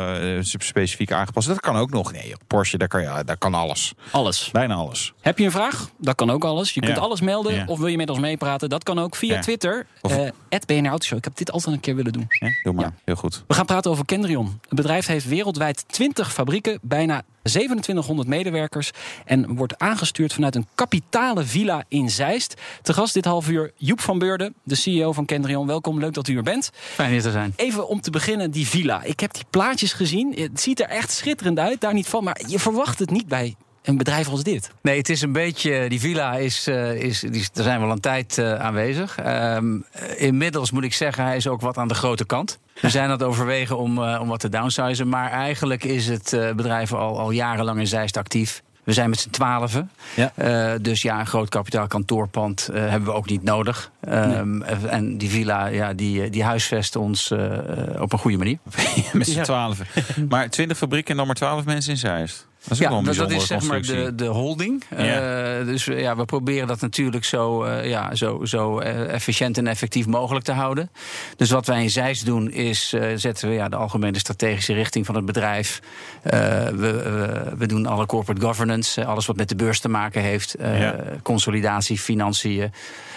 specifiek aangepast. Dat kan ook nog. Nee, Porsche, daar kan, ja, daar kan alles. Alles. Bijna alles. Heb je een vraag? Dat kan ook alles. Je kunt ja. alles melden. Ja. Of wil je met ons meepraten? Dat kan ook via ja. Twitter. Uh, BNR Autoshow. Ik heb dit altijd een keer willen doen. doe maar. Heel goed. We gaan praten over Kendrion. Het bedrijf heeft wereldwijd 20 fabrieken. Bijna 2700 medewerkers. En wordt aangestuurd vanuit een kapitale villa in Zeist. Te gast dit half uur Joep van Beurden, de CEO van Kendrion. Welkom, leuk dat u er bent. Fijn hier te zijn. Even om te beginnen, die villa. Ik heb die plaatjes gezien. Het ziet er echt schitterend uit, daar niet van. Maar je verwacht het niet bij een bedrijf als dit? Nee, het is een beetje. Die villa is. Uh, is die, daar zijn we al een tijd uh, aanwezig. Um, inmiddels moet ik zeggen, hij is ook wat aan de grote kant. We zijn aan het overwegen om, uh, om wat te downsizen. Maar eigenlijk is het bedrijf al, al jarenlang in Zeist actief. We zijn met z'n twaalfen. Ja. Uh, dus ja, een groot kapitaal kantoorpand uh, hebben we ook niet nodig. Um, nee. En die villa, ja, die, die huisvest ons uh, op een goede manier. met z'n ja. twaalfen. Maar twintig fabrieken en dan maar twaalf mensen in Zeist. Dat is, ja, dat, dat is zeg maar de, de holding. Ja. Uh, dus ja, we proberen dat natuurlijk zo, uh, ja, zo, zo efficiënt en effectief mogelijk te houden. Dus wat wij in Zeist doen is uh, zetten we ja, de algemene strategische richting van het bedrijf. we, we doen alle corporate governance, alles wat met de beurs te maken heeft. Ja. Consolidatie, financiën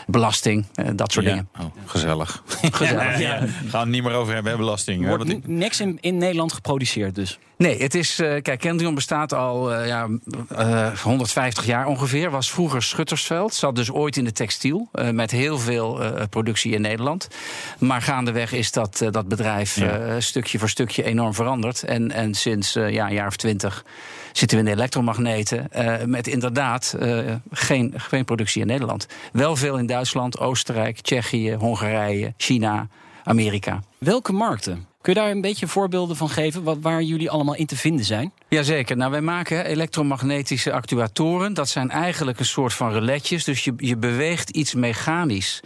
belasting, uh, dat soort ja. dingen. Oh, gezellig. gezellig. ja, ja. Gaan we het niet meer over hebben, belasting. Wordt n- niks in, in Nederland geproduceerd dus? Nee, het is. Uh, kijk, Kendrion bestaat al uh, ja, 150 jaar ongeveer. Was vroeger Schuttersveld. Zat dus ooit in de textiel. met heel veel productie in Nederland. Maar gaandeweg is dat, dat bedrijf ja. stukje voor stukje enorm veranderd. En, en sinds ja, een jaar of twintig zitten we in de elektromagneten. Met inderdaad geen, geen productie in Nederland. Wel veel in Duitsland, Oostenrijk, Tsjechië, Hongarije, China, Amerika. Welke markten? Kun je daar een beetje voorbeelden van geven wat, waar jullie allemaal in te vinden zijn? Jazeker. Nou, wij maken elektromagnetische actuatoren. Dat zijn eigenlijk een soort van reletjes. Dus je, je beweegt iets mechanisch.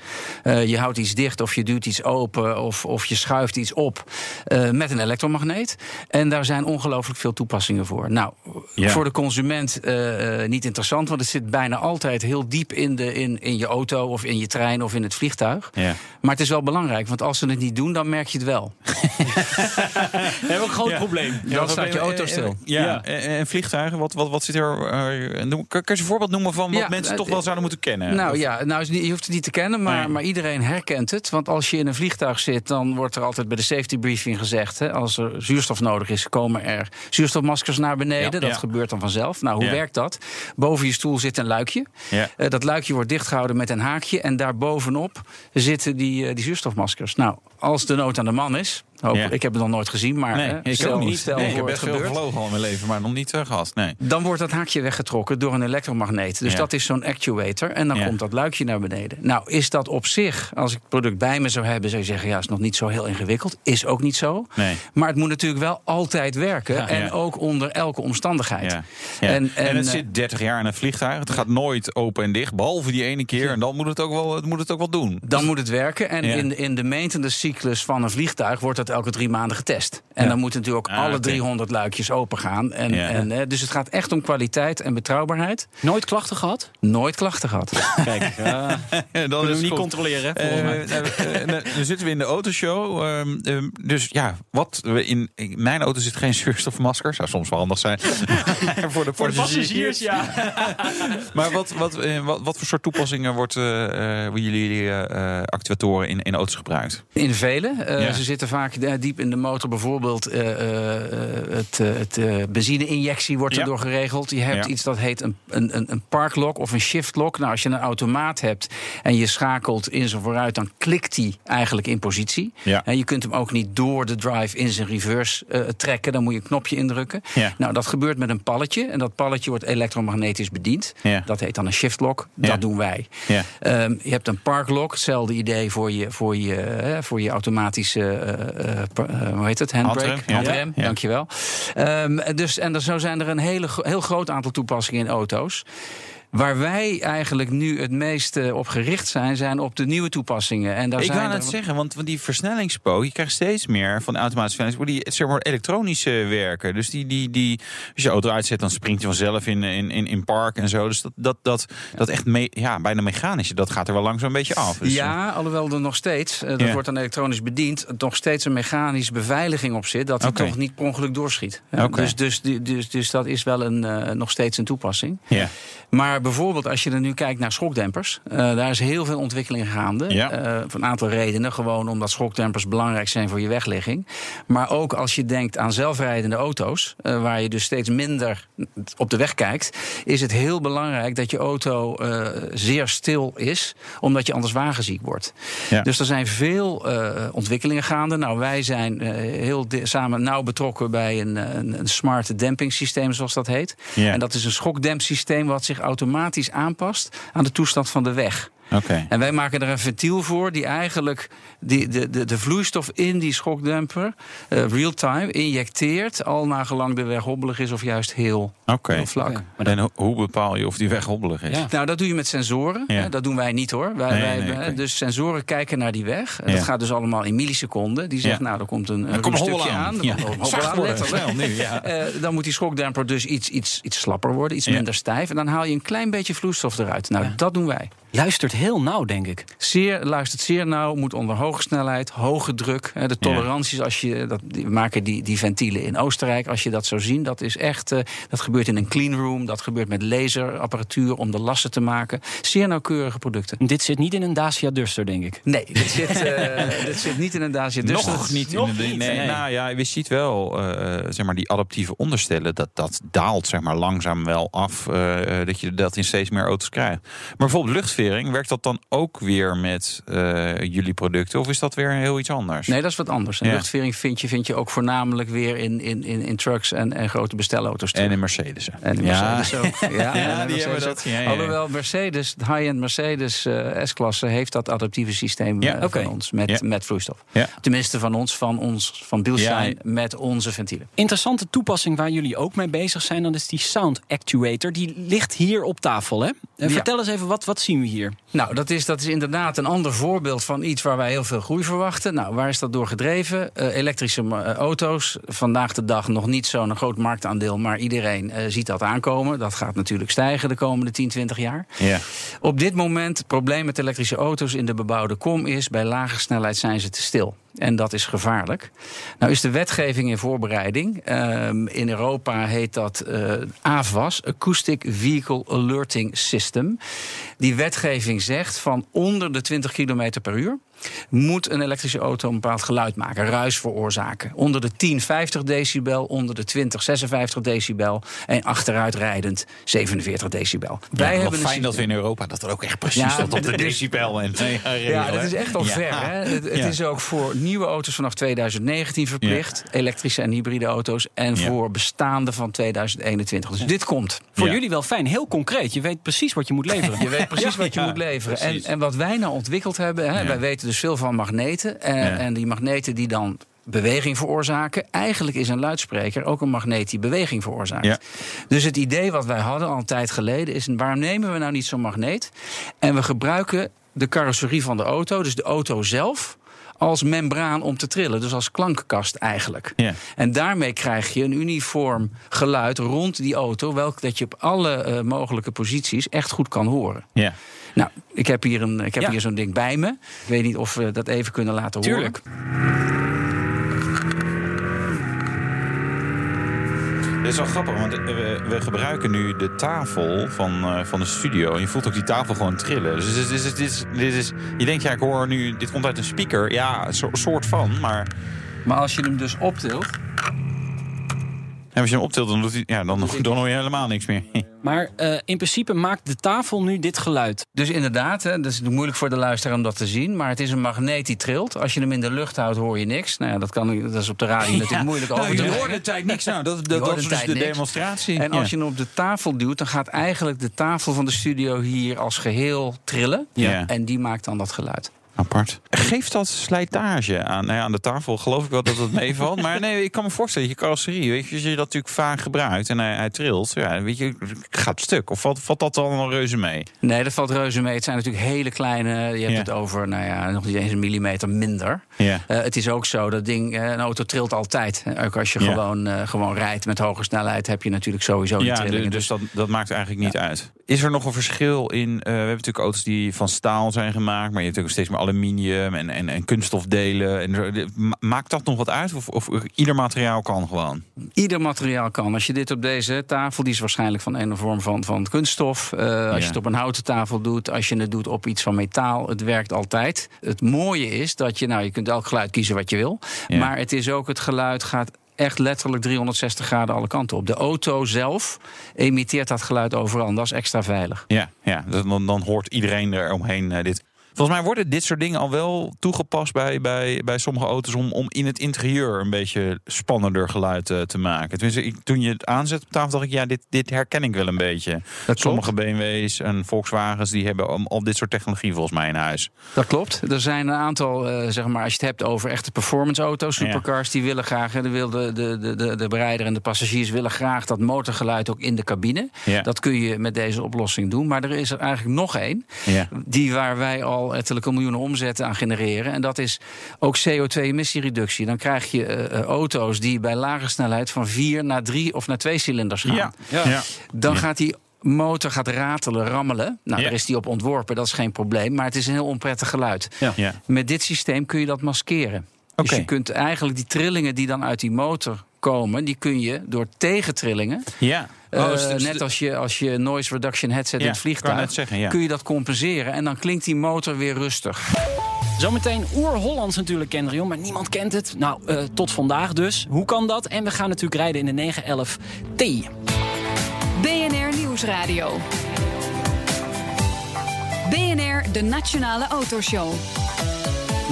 Uh, je houdt iets dicht of je duwt iets open of, of je schuift iets op uh, met een elektromagneet. En daar zijn ongelooflijk veel toepassingen voor. Nou, ja. voor de consument uh, niet interessant, want het zit bijna altijd heel diep in, de, in, in je auto of in je trein of in het vliegtuig. Ja. Maar het is wel belangrijk, want als ze het niet doen, dan merk je het wel. We hebben een groot ja. probleem. Dan staat je auto stil. Ja, Ja. En, en vliegtuigen, wat, wat, wat zit er... eh, noem- kan, kan je een voorbeeld noemen van wat Ja, mensen eh, toch wel zouden moeten kennen? Nou Of- ja, nou, je hoeft het niet te kennen, maar, Nee. maar iedereen herkent het. Want als je in een vliegtuig zit, dan wordt er altijd bij de safety briefing gezegd... Hè, als er zuurstof nodig is, komen er zuurstofmaskers naar beneden. Ja, dat gebeurt dan vanzelf. Nou, hoe werkt dat? Boven je stoel zit een luikje. Eh, dat luikje wordt dichtgehouden met een haakje. En daarbovenop zitten die, die zuurstofmaskers. Nou, als de nood aan de man is... Hoop, Ja. Ik heb het nog nooit gezien, maar Nee, hè, ik stel, ook niet. stel Nee, ik heb best veel gevlogen al in mijn leven, maar nog niet eh, gehad. Nee. Dan wordt dat haakje weggetrokken door een elektromagneet. Dus Ja. dat is zo'n actuator. En dan Ja. komt dat luikje naar beneden. Nou, is dat op zich, als ik het product bij me zou hebben, zou je zeggen: ja, is nog niet zo heel ingewikkeld. Is ook niet zo. Nee. Maar het moet natuurlijk wel altijd werken. En ook onder elke omstandigheid. En, En, en, het eh, zit 30 jaar in een vliegtuig. Het gaat nooit open en dicht, behalve die ene keer. En dan moet het ook wel, het moet het ook wel doen. Dan moet het werken. En in, in de maintenance cyclus van een vliegtuig wordt dat elke drie maanden getest. En Ja. dan moeten natuurlijk ook Ah, alle oké. 300 luikjes open gaan. En, Ja. en, dus het gaat echt om kwaliteit en betrouwbaarheid. Nooit klachten gehad? Nooit klachten gehad. Kijk, dan we is hem niet goed. controleren. Eh, volgens mij. eh, eh, dan zitten we in de autoshow. ehm, ehm, dus ja, wat we in, in mijn auto zit geen zuurstofmasker. Zou soms wel handig zijn. voor de passagiers. ja. Maar wat, wat, wat, wat voor soort toepassingen wordt eh eh, worden jullie actuatoren in, in auto's gebruikt? In vele. Eh, Ja. Ze zitten vaak eh, diep in de motor. Bijvoorbeeld eh, het, het benzine-injectie wordt Ja. erdoor geregeld. Je hebt Ja. iets dat heet een, een, een- parklock of een shiftlock. Nou, als je een automaat hebt en je schakelt in zijn vooruit... dan klikt die eigenlijk in positie. Ja. En je kunt hem ook niet door de drive in zijn reverse trekken. Dan moet je een knopje indrukken. Ja. Nou, dat gebeurt met een palletje. En dat palletje wordt elektromagnetisch bediend. Ja. Dat heet dan een shiftlock. Ja. Dat doen wij. Ja. Ehm, je hebt een parklock, hetzelfde idee voor je, voor je, hè, voor je automatische, hoe heet het, handbrake, Handrem, ja. dankjewel. Ehm, dus, en er, zo zijn er een hele, heel groot aantal toepassingen in auto's. Waar wij eigenlijk nu het meest eh, op gericht zijn, zijn op de nieuwe toepassingen. En daar Ik wou er- net zeggen, want, want die versnellingspook, je krijgt steeds meer van de automatische versnellingspook, die zeg maar elektronisch eh, werken. Dus die, die, die, als je auto uitzet, dan springt hij vanzelf in, in, in, in park en zo. Dus dat, dat, dat, dat echt me, ja, bijna mechanische, dat gaat er wel langzaam een beetje af. Dus, ja, alhoewel er nog steeds, eh, dat Ja. wordt dan elektronisch bediend, nog steeds een mechanische beveiliging op zit, dat hij toch niet per ongeluk doorschiet. Dus, dus, dus, dus dat is wel een, eh, nog steeds een toepassing. ja. Maar bijvoorbeeld als je er nu kijkt naar schokdempers, eh, daar is heel veel ontwikkeling gaande. Ja. Eh, voor een aantal redenen. Gewoon omdat schokdempers belangrijk zijn voor je wegligging. Maar ook als je denkt aan zelfrijdende auto's, eh, waar je dus steeds minder op de weg kijkt, is het heel belangrijk dat je auto zeer stil is, omdat je anders wagenziek wordt. Ja. Dus er zijn veel ontwikkelingen gaande. Nou, wij zijn heel samen nauw betrokken bij een, een, een smart dempingssysteem, zoals dat heet. Ja. En dat is een schokdempsysteem wat zich automatisch aanpast aan de toestand van de weg. Oké. En wij maken er een ventiel voor die eigenlijk die, de, de, de vloeistof in die schokdemper eh, real-time injecteert, al nagelang de weg hobbelig is of juist heel, vlak. Oké. En ho- hoe bepaal je of die weg hobbelig is? Ja. Nou, dat doe je met sensoren. Ja. Dat doen wij niet hoor. Wij, Nee, wij. Dus sensoren kijken naar die weg. Ja. Dat gaat dus allemaal in milliseconden. Die zegt, Ja. nou, er komt een, een komt stukje aan. aan. Aan, nu, ja. Eh, dan moet die schokdemper dus iets, iets, iets slapper worden, iets Ja. minder stijf. En dan haal je een klein beetje vloeistof eruit. Nou, dat doen wij. Luistert heel nauw, denk ik. Zeer, luistert zeer nauw, moet onder hoge snelheid, hoge druk. Hè, De toleranties, als je, dat, die, we maken die, die ventielen in Oostenrijk. Als je dat zou zien, dat is echt. eh, dat gebeurt in een clean room. Dat gebeurt met laserapparatuur om de lassen te maken. Zeer nauwkeurige producten. Dit zit niet in een Dacia Duster, denk ik. Nee, dit zit, eh, dit zit niet in een Dacia Duster. Nog niet. nog in de, niet, nee, nee. Nou ja, je ziet wel, eh, zeg maar, die adaptieve onderstellen, dat, dat daalt zeg maar, langzaam wel af. dat je dat in steeds meer auto's krijgt. Maar bijvoorbeeld werkt dat dan ook weer met eh, jullie producten? Of is dat weer heel iets anders? Nee, dat is wat anders. En Ja. luchtvering vind je, vind je ook voornamelijk weer in, in, in, in trucks en, en grote bestelauto's. terug. En in Mercedes. En in Ja. Mercedes ook. Ja, en die Mercedes hebben ook. dat. Ja, ja, ja. Alhoewel Mercedes, high-end Mercedes eh, S-klasse, heeft dat adaptieve systeem Ja, oké. van ons met, Ja. met vloeistof. Ja. Tenminste van ons, van ons, van Bilstein, Ja. met onze ventielen. Interessante toepassing waar jullie ook mee bezig zijn, dat is die sound actuator. Die ligt hier op tafel, hè? Ja. Vertel eens even, wat, wat zien we hier? Nou, dat is, dat is inderdaad een ander voorbeeld van iets waar wij heel veel groei verwachten. Nou, waar is dat door gedreven? Eh, elektrische eh, auto's. Vandaag de dag nog niet zo'n groot marktaandeel, maar iedereen eh, ziet dat aankomen. Dat gaat natuurlijk stijgen de komende 10, 20 jaar. Ja. Op dit moment, het probleem met elektrische auto's in de bebouwde kom is... bij lage snelheid zijn ze te stil. En dat is gevaarlijk. Nou is de wetgeving in voorbereiding. Ehm, in Europa heet dat AVAS, Acoustic Vehicle Alerting System. Die wetgeving zegt van onder de 20 km per uur moet een elektrische auto een bepaald geluid maken, ruis veroorzaken. Onder de 10, 50 decibel, onder de 20, 56 decibel en achteruitrijdend 47 decibel. Ja, Wij hebben fijn dat we in Europa dat er ook echt precies ja, op de decibel en Ja, dat is echt al ver. Hè? Het, het is ook voor nieuwe auto's vanaf 2019 verplicht, elektrische en hybride auto's, en voor bestaande van 2021. Dus dit komt. Voor jullie wel fijn, heel concreet. Je weet precies wat je moet leveren. je weet precies wat je moet leveren. En, en, wat wij nou ontwikkeld hebben, hè, wij weten dus veel van magneten. En, en die magneten die dan beweging veroorzaken. Eigenlijk is een luidspreker ook een magneet die beweging veroorzaakt. Ja. Dus het idee wat wij hadden al een tijd geleden is: waarom nemen we nou niet zo'n magneet? En we gebruiken de carrosserie van de auto, dus de auto zelf. Als membraan om te trillen, dus als klankkast eigenlijk. Ja. En daarmee krijg je een uniform geluid rond die auto, welk dat je op alle uh, mogelijke posities echt goed kan horen. Ja. Nou, ik heb hier, een, ik heb hier zo'n ding bij me. Ik weet niet of we dat even kunnen laten Tuurlijk. horen. Het is wel grappig, want we, we, gebruiken nu de tafel van, uh, van de studio. En je voelt ook die tafel gewoon trillen. Dus dit is, dit is, dit is, je denkt, ja, ik hoor nu, dit komt uit een speaker. Ja, een soort van, maar... Maar als je hem dus optilt... En als je hem optilt, dan, doet hij, ja, dan, dan hoor je helemaal niks meer. Maar uh, in principe maakt de tafel nu dit geluid. Dus inderdaad, hè, dat is moeilijk voor de luisteraar om dat te zien. Maar het is een magneet die trilt. Als je hem in de lucht houdt, hoor je niks. Nou ja, dat, kan, dat is op de radio natuurlijk moeilijk over te Je hoort de tijd niks. Nou, dat, dat, dat is dus de niks. demonstratie. En als je hem op de tafel duwt, dan gaat eigenlijk de tafel van de studio hier als geheel trillen. Ja. En die maakt dan dat geluid. Apart. Geeft dat slijtage aan? Nou ja, aan de tafel geloof ik wel dat het meevalt. maar nee, ik kan me voorstellen, je carrosserie, weet je, als je dat natuurlijk vaak gebruikt en hij, hij trilt, ja, weet je, gaat stuk. Of valt, valt dat dan al reuze mee? Nee, dat valt reuze mee. Het zijn natuurlijk hele kleine, je hebt het over, nou ja, nog niet eens een millimeter minder. Ja. Uh, het is ook zo, dat ding, uh, een auto trilt altijd. Ook als je gewoon, uh, gewoon rijdt met hoge snelheid, heb je natuurlijk sowieso die trillingen. Dus, dus dat, dat maakt eigenlijk niet uit. Is er nog een verschil in, we hebben natuurlijk auto's die van staal zijn gemaakt, maar je hebt ook steeds meer aluminium en, en, en kunststofdelen. En, maakt dat nog wat uit? Of, of ieder materiaal kan gewoon? Ieder materiaal kan. Als je dit op deze tafel, die is waarschijnlijk van een vorm van, van kunststof. Uh, als je het op een houten tafel doet, als je het doet op iets van metaal, het werkt altijd. Het mooie is dat je, nou, je kunt elk geluid kiezen wat je wil. Maar het is ook, het geluid gaat echt letterlijk 360 graden alle kanten op. De auto zelf emitteert dat geluid overal. dat is extra veilig. Ja, ja dan, dan hoort iedereen er omheen uh, dit. Volgens mij worden dit soort dingen al wel toegepast bij, bij, bij sommige auto's om, om in het interieur een beetje spannender geluid uh, te maken. Tenminste, ik, toen je het aanzet op tafel, dacht ik, ja, dit, dit herken ik wel een beetje. Dat sommige BMW's en Volkswagens die hebben al dit soort technologie volgens mij in huis. Dat klopt. Er zijn een aantal, uh, zeg maar, als je het hebt over echte performance auto's, supercars, die willen graag, de, de, de, de, de bereider en de passagiers willen graag dat motorgeluid ook in de cabine. Ja. Dat kun je met deze oplossing doen. Maar er is er eigenlijk nog één, ja. die waar wij al ettelijke miljoenen omzetten aan genereren. En dat is ook CO2-emissiereductie. Dan krijg je uh, auto's die bij lage snelheid van vier naar drie of naar twee cilinders gaan. Ja. ja. Dan gaat die motor gaat ratelen, rammelen. Nou, daar is die op ontworpen, dat is geen probleem. Maar het is een heel onprettig geluid. Ja. Met dit systeem kun je dat maskeren. Dus je kunt eigenlijk die trillingen die dan uit die motor komen, die kun je door tegentrillingen. Ja. Uh, oh, dus net als je, als je noise reduction headset in het vliegtuig, zeggen, kun je dat compenseren. En dan klinkt die motor weer rustig. Zometeen oer-Hollands natuurlijk, Kendrion, maar niemand kent het. Nou, uh, tot vandaag dus. Hoe kan dat? En we gaan natuurlijk rijden in de 911 T. BNR Nieuwsradio. BNR, de Nationale Autoshow.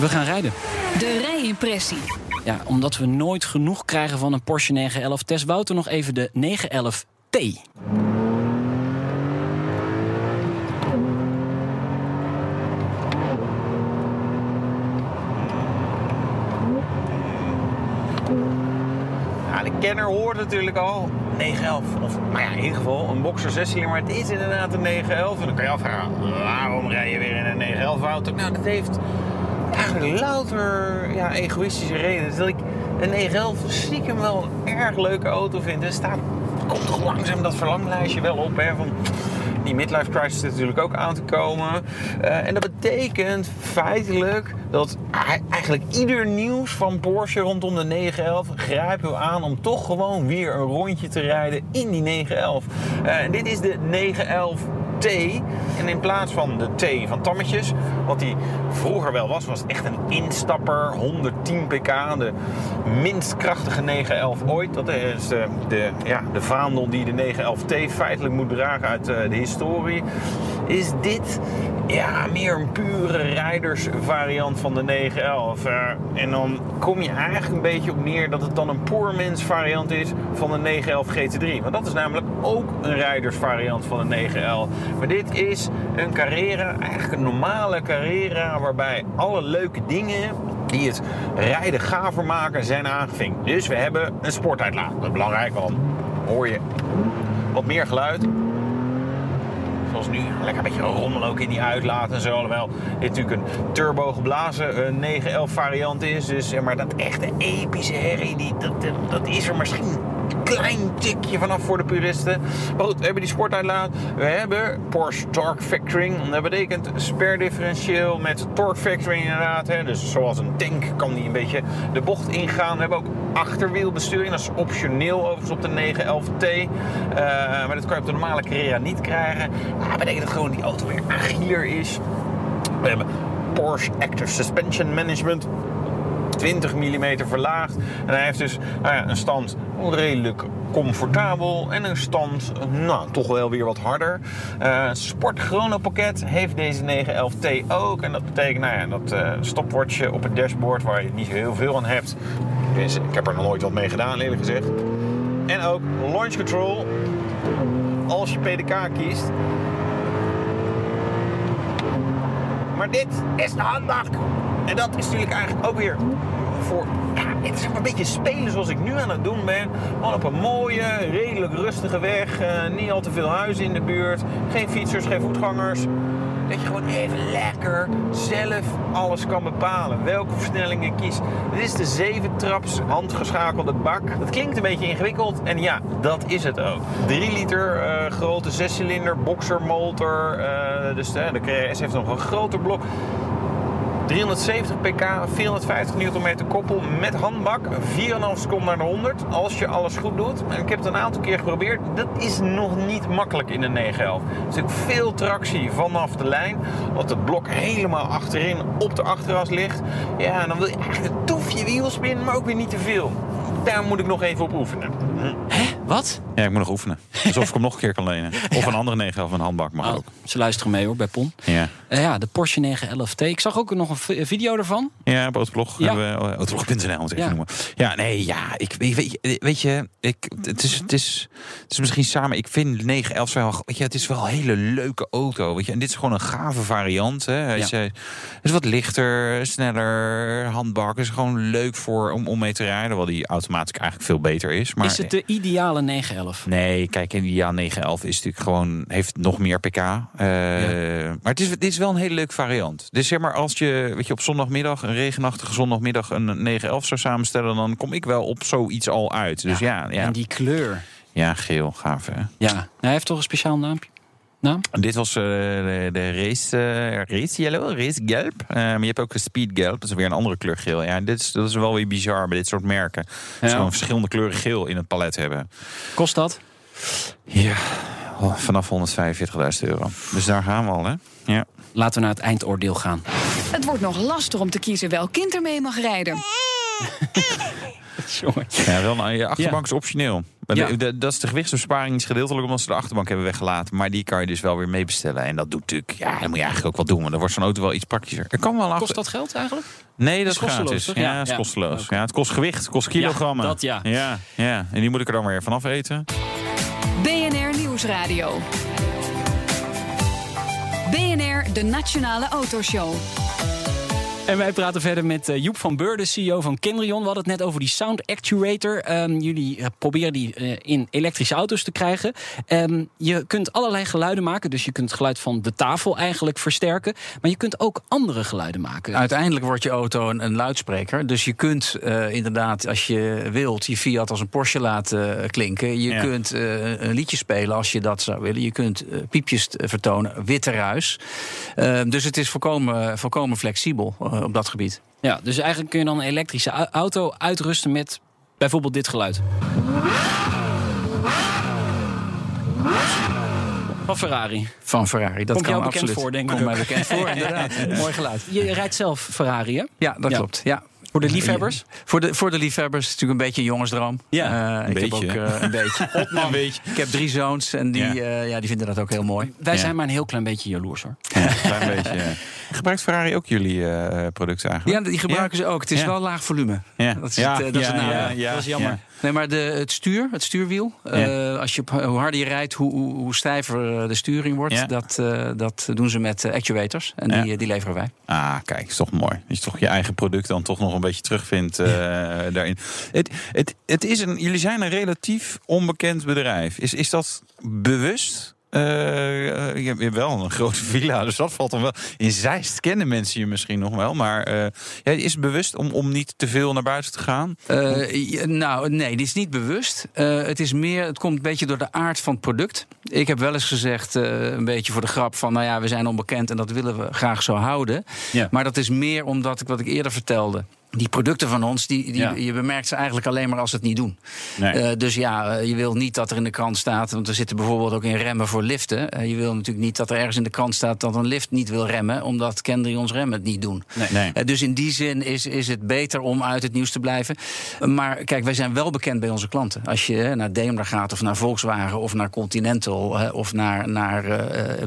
We gaan rijden. De rijimpressie. Ja, omdat we nooit genoeg krijgen van een Porsche 911. Test Wouter nog even de 911T. Ja, de kenner hoort natuurlijk al 911. Of nou ja, in ieder geval een boxer 16 maar het is inderdaad een 911. En dan kan je afvragen, waarom rij je weer in een 911 auto? Nou, dat heeft eigenlijk louter ja, egoïstische redenen. Dat ik een 911 stiekem wel een erg leuke auto vind. Er staat, komt toch langzaam dat verlanglijstje wel op. Hè, van die midlife crisis natuurlijk ook aan te komen. Uh, en dat betekent feitelijk dat eigenlijk ieder nieuws van Porsche rondom de 911 grijpt u aan om toch gewoon weer een rondje te rijden in die 911. Uh, en dit is de 911 T. En in plaats van de T van Tammetjes, wat die vroeger wel was, was echt een instapper. 110 pk, de minst krachtige 911 ooit. Dat is de, de, ja, de vaandel die de 911T feitelijk moet dragen uit eh, de historie. Is dit ja, meer een pure rijdersvariant van de 911. Uh, en dan kom je eigenlijk een beetje op neer dat het dan een poormens variant is van de 911 GT3. Want dat is namelijk ook een rijdersvariant van de 911. Maar dit is een Carrera, eigenlijk een normale Carrera, waarbij alle leuke dingen die het rijden gaver maken zijn aangevinkt. Dus we hebben een sportuitlaat. Dat is belangrijk, want hoor je wat meer geluid. Zoals nu, lekker een beetje rommel ook in die uitlaat en zo. Alhoewel dit natuurlijk een turbo geblazen een 911 variant is. Dus zeg maar dat echte epische herrie, die, dat, dat is er misschien klein tikje vanaf voor de puristen. Maar we hebben die sportuitlaat. We hebben Porsche Torque Factoring. Dat betekent sperdifferentieel met torque factoring inderdaad. Hè. Dus zoals een tank kan die een beetje de bocht ingaan. We hebben ook achterwielbesturing. Dat is optioneel overigens op de 911T. Uh, maar dat kan je op de normale Carrera niet krijgen. Dat betekent dat gewoon die auto weer agieler is. We hebben Porsche Active Suspension Management. 20 mm verlaagd. En hij heeft dus nou ja, een stand redelijk comfortabel en een stand nou, toch wel weer wat harder. Uh, Sport Chrono pakket heeft deze 911T ook. En dat betekent nou ja, dat uh, stopwatchje op het dashboard waar je niet heel veel aan hebt. Dus ik heb er nog nooit wat mee gedaan eerlijk gezegd. En ook launch control als je PDK kiest. Maar dit is de handbak. En dat is natuurlijk eigenlijk ook weer voor ja, het is een beetje spelen zoals ik nu aan het doen ben. Gewoon op een mooie, redelijk rustige weg. Uh, niet al te veel huizen in de buurt. Geen fietsers, geen voetgangers. Dat je gewoon even lekker zelf alles kan bepalen. Welke versnelling je kiest. Dit is de 7 traps handgeschakelde bak. Dat klinkt een beetje ingewikkeld. En ja, dat is het ook. 3 liter uh, grote 6-cilinder boxermotor. Uh, dus de, de KRS heeft nog een groter blok. 370 pk, 450 Nm koppel met handbak. 4,5 seconden naar de 100 als je alles goed doet. En ik heb het een aantal keer geprobeerd. Dat is nog niet makkelijk in de 911. Er is ook veel tractie vanaf de lijn. Want het blok helemaal achterin op de achteras ligt. Ja, dan wil je eigenlijk een toefje wielspin, maar ook weer niet te veel. Daar moet ik nog even op oefenen. Hè? Wat? Ja, ik moet nog oefenen. Alsof ik hem nog een keer kan lenen. Of een andere 911 een handbak mag Oh, ook. Ze luisteren mee hoor, bij Pon. Ja. Eh, ja, de Porsche 911T. Ik zag ook nog een vi- video ervan. Ja, op Autoblog. Ja. hebben we- oh, Autoblog.nl moet ik even Ja. noemen. Ja, nee, ja. Ik, weet, weet, je- weet je, ik, het, is, het, is, het is misschien samen... Ik vind de 911 wel... Weet je, het is wel een hele leuke auto. Weet je. En dit is gewoon een gave variant. Hè. Hij is, Ja. eh, is wat lichter, sneller, handbak. is gewoon leuk voor, om, om mee te rijden. Wel die automatisch eigenlijk veel beter is. Maar, is het de ideale 911? Nee, kijk, ja, 911 is natuurlijk gewoon, heeft nog meer pk. Eh, Maar het is, het is wel een hele leuke variant. Dus zeg maar, als je, weet je op zondagmiddag, een regenachtige zondagmiddag, een 911 zou samenstellen, dan kom ik wel op zoiets al uit. Dus ja, ja, En die kleur. ja geel, gaaf hè. Ja. Nou, hij heeft toch een speciaal naampje? Naam? En Dit was eh, de, de race, eh, race yellow, race gelb. Eh, maar je hebt ook een speed gelb, dat is weer een andere kleur geel. Ja, dit is, dat is wel weer bizar bij dit soort merken. Ze Ja. gewoon verschillende kleuren geel in het palet hebben. Kost dat? Ja, oh, vanaf 145.000 euro. Dus daar gaan we al, hè? Ja. Laten we naar het eindoordeel gaan. Het wordt nog lastig om te kiezen welk kind er mee mag rijden. Ja, wel, nou, je achterbank is optioneel. Maar Ja. de- de- dat is de gewichtsbesparing is gedeeltelijk omdat ze de achterbank hebben weggelaten. Maar die kan je dus wel weer meebestellen. En dat doet natuurlijk, ja, dat moet je eigenlijk ook wel doen. Want dan wordt zo'n auto wel iets praktischer. Er kan wel een Kost achter- dat geld eigenlijk? Nee, dat Is gratis. toch? Ja, is ja. kosteloos. Ja, het kost gewicht, het kost kilogrammen. Ja, dat ja. ja. Ja, En die moet ik er dan weer vanaf eten. BNR Nieuwsradio. BNR, de Nationale Autoshow. En wij praten verder met eh, Joep van Beur, de CEO van Kendrion. We hadden het net over die sound actuator. Ehm, jullie eh, proberen die eh, in elektrische auto's te krijgen. Ehm, je kunt allerlei geluiden maken. Dus je kunt het geluid van de tafel eigenlijk versterken. Maar je kunt ook andere geluiden maken. Uiteindelijk wordt je auto een, een luidspreker. Dus je kunt eh, inderdaad, als je wilt, je Fiat als een Porsche laten klinken. Je Ja. kunt eh, een liedje spelen als je dat zou willen. Je kunt piepjes vertonen, witte ruis. Eh, dus het is volkomen, volkomen flexibel. Eh, op dat gebied. Ja, dus eigenlijk kun je dan een elektrische au- auto uitrusten met bijvoorbeeld dit geluid. Van Ferrari. Van Ferrari. Dat Komt kan jou bekend absoluut. voor, denk ik Komt mij bekend voor, inderdaad. Mooi geluid. Je rijdt zelf Ferrari, hè? Ja, dat Ja. klopt. Ja. Voor de liefhebbers? Voor de, voor de liefhebbers is het natuurlijk een beetje een jongensdroom. Ja, Eh, ik beetje, heb ook eh, een beetje. een beetje. Ik heb drie zoons en die, Ja. ja. ja, die vinden dat ook heel mooi. Wij Ja. zijn maar een heel klein beetje jaloers, hoor. Ja, een klein beetje. ja. Gebruikt Ferrari ook jullie eh, producten eigenlijk? Ja, die gebruiken ze ook. Het is Ja. wel laag volume. Ja. Dat is Ja, het, eh, dat is ja, het nadeel. ja, ja, Dat is jammer. ja. Nee, maar de, het stuur, het stuurwiel. eh, als je, op- hoe harder je rijdt, hoe, hoe, hoe stijver eh, de sturing wordt. Ja. Dat, eh, dat doen ze met eh, actuators. En Ja. die, eh, die leveren wij. Ah, kijk, is toch mooi. Dat je toch je eigen product dan toch nog een beetje terugvindt eh, daarin. Het, het, het is een, jullie zijn een relatief onbekend bedrijf. Is, is dat bewust? Eh, je hebt wel een grote villa, dus dat valt dan wel. In Zeist kennen mensen je misschien nog wel, maar eh, ja, is het bewust om, om niet te veel naar buiten te gaan? Ja, nou, nee, dit is niet bewust. Het is meer, het komt een beetje door de aard van het product. Ik heb wel eens gezegd, een beetje voor de grap, van nou ja, we zijn onbekend en dat willen we graag zo houden. Ja. Maar dat is meer omdat ik wat ik eerder vertelde. Die producten van ons, die, die, Ja. je bemerkt ze eigenlijk alleen maar als ze het niet doen. Nee. Eh, dus ja, eh, je wil niet dat er in de krant staat, want er zitten bijvoorbeeld ook in remmen voor liften. Eh, je wil natuurlijk niet dat er ergens in de krant staat dat een lift niet wil remmen, omdat Kendrions remmen het niet doen. Nee. nee. Dus in die zin is, is het beter om uit het nieuws te blijven. Maar kijk, wij zijn wel bekend bij onze klanten. Als je naar Daimler gaat, of naar Volkswagen, of naar Continental, of naar, naar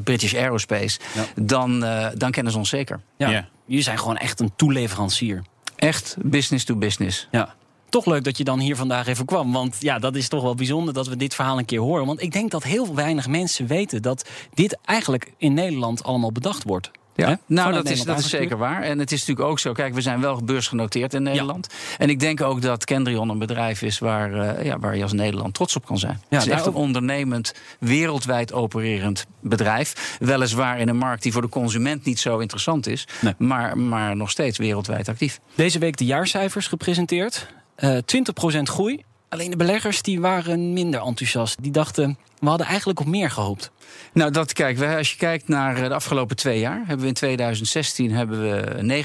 British Aerospace, Ja. dan, dan kennen ze ons zeker. Ja. Ja. Jullie zijn gewoon echt een toeleverancier. Echt business to business. Ja. Toch leuk dat je dan hier vandaag even kwam. Want ja, dat is toch wel bijzonder dat we dit verhaal een keer horen. Want ik denk dat heel weinig mensen weten dat dit eigenlijk in Nederland allemaal bedacht wordt. Ja, Hè? nou, dat is, dat is zeker waar. En het is natuurlijk ook zo. Kijk, we zijn wel beursgenoteerd in Nederland. En ik denk ook dat Kendrion een bedrijf is waar, eh, ja, waar je als Nederland trots op kan zijn. het is echt een ondernemend, wereldwijd opererend bedrijf. Weliswaar in een markt die voor de consument niet zo interessant is. Nee. Maar, maar nog steeds wereldwijd actief. Deze week de jaarcijfers gepresenteerd. Eh 20% groei. Alleen de beleggers die waren minder enthousiast. Die dachten, we hadden eigenlijk op meer gehoopt. Nou, dat kijk, als je kijkt naar eh, de afgelopen twee jaar, hebben we in 2016 hebben we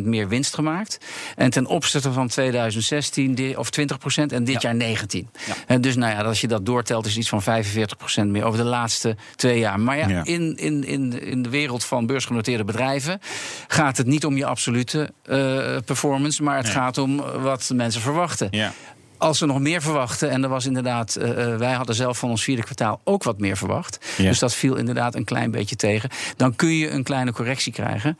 19% meer winst gemaakt. En ten opzichte van 2016, di- of 20% en dit Ja. jaar 19. Ja. En dus nou ja, als je dat doortelt, is het iets van 45% meer over de laatste twee jaar. Maar ja, Ja. In, in, in, de- in de wereld van beursgenoteerde bedrijven gaat het niet om je absolute eh, performance, maar het Nee. gaat om wat mensen verwachten. Als we nog meer verwachten, en er was inderdaad, eh, eh, wij hadden zelf van ons vierde kwartaal ook wat meer verwacht. Ja. Dus dat viel inderdaad een klein beetje tegen. Dan kun je een kleine correctie krijgen.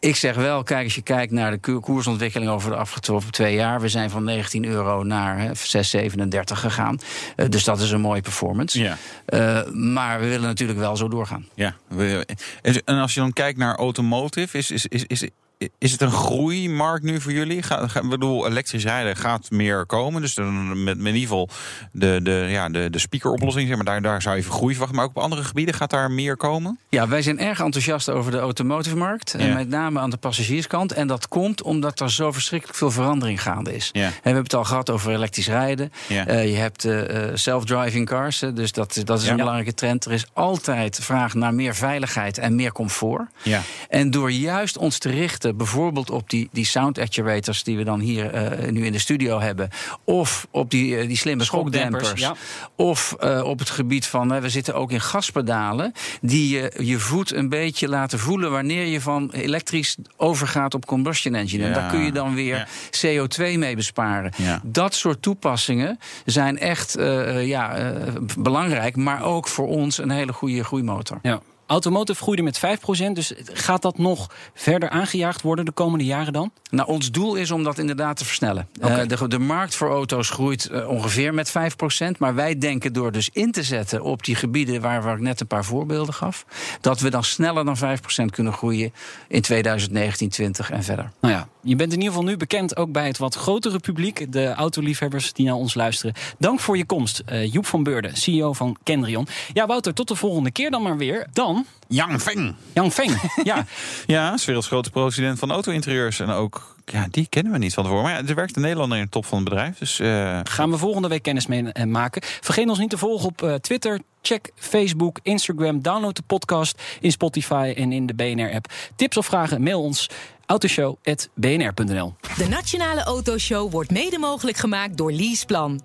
Ik zeg wel, kijk, als je kijkt naar de ko- koersontwikkeling over de afgelopen twee jaar. We zijn van 19 euro naar hè, 6,37 gegaan. Eh, dus dat is een mooie performance. Ja. Maar we willen natuurlijk wel zo doorgaan. Ja, en als je dan kijkt naar automotive, is, is, is, is, is het een groeimarkt nu voor jullie? Ga, bedoel, elektrisch rijden gaat meer komen. Dus dan met, met in ieder geval de, de, ja, de, de speakeroplossing, zeg maar, daar, daar zou je groei verwachten. Maar ook op andere gebieden gaat daar meer komen? Ja, wij zijn erg enthousiast over de automotive-markt. En met name aan de passagierskant. En dat komt omdat er zo verschrikkelijk veel verandering gaande is. Ja. En we hebben het al gehad over elektrisch rijden. Ja. Eh, je hebt eh, self-driving cars. dus dat, dat is een belangrijke trend. Er is altijd vraag naar meer veiligheid en meer comfort. Ja. En door juist ons te richten, bijvoorbeeld op die, die sound actuators die we dan hier eh, nu in de studio hebben, of op die, eh, die slimme Schokdempers, ja. of eh, op het gebied van, eh, we zitten ook in gaspedalen, die je je voet een beetje laten voelen wanneer je van elektrisch overgaat op combustion engine. En daar kun je dan weer Ja. CO2 mee besparen. Dat soort toepassingen zijn echt eh, eh, ja, eh, belangrijk, maar ook voor ons een hele goede groeimotor. Ja. Automotive groeide met 5%. Dus gaat dat nog verder aangejaagd worden de komende jaren dan? Nou, ons doel is om dat inderdaad te versnellen. Eh, de, de markt voor auto's groeit eh, ongeveer met 5%. Maar wij denken door dus in te zetten op die gebieden waar, waar ik net een paar voorbeelden gaf, dat we dan sneller dan 5% kunnen groeien in 2019, 20 en verder. Nou ja, je bent in ieder geval nu bekend ook bij het wat grotere publiek. De autoliefhebbers die naar ons luisteren. Dank voor je komst, eh, Joep van Beurden, CEO van Kendrion. Ja, Wouter, tot de volgende keer dan maar weer. Dan. Yang Feng. Yang Feng, ja. Ja, is werelds grote president van auto-interieurs. En ook, ja, die kennen we niet van tevoren. Maar ja, er werkt een Nederlander in de top van het bedrijf. Dus uh... Gaan we volgende week kennis mee eh, maken. Vergeet ons niet te volgen op uh, Twitter. Check Facebook, Instagram. Download de podcast in Spotify en in de BNR-app. Tips of vragen, mail ons autoshow.bnr.nl. De Nationale Autoshow wordt mede mogelijk gemaakt door Leaseplan.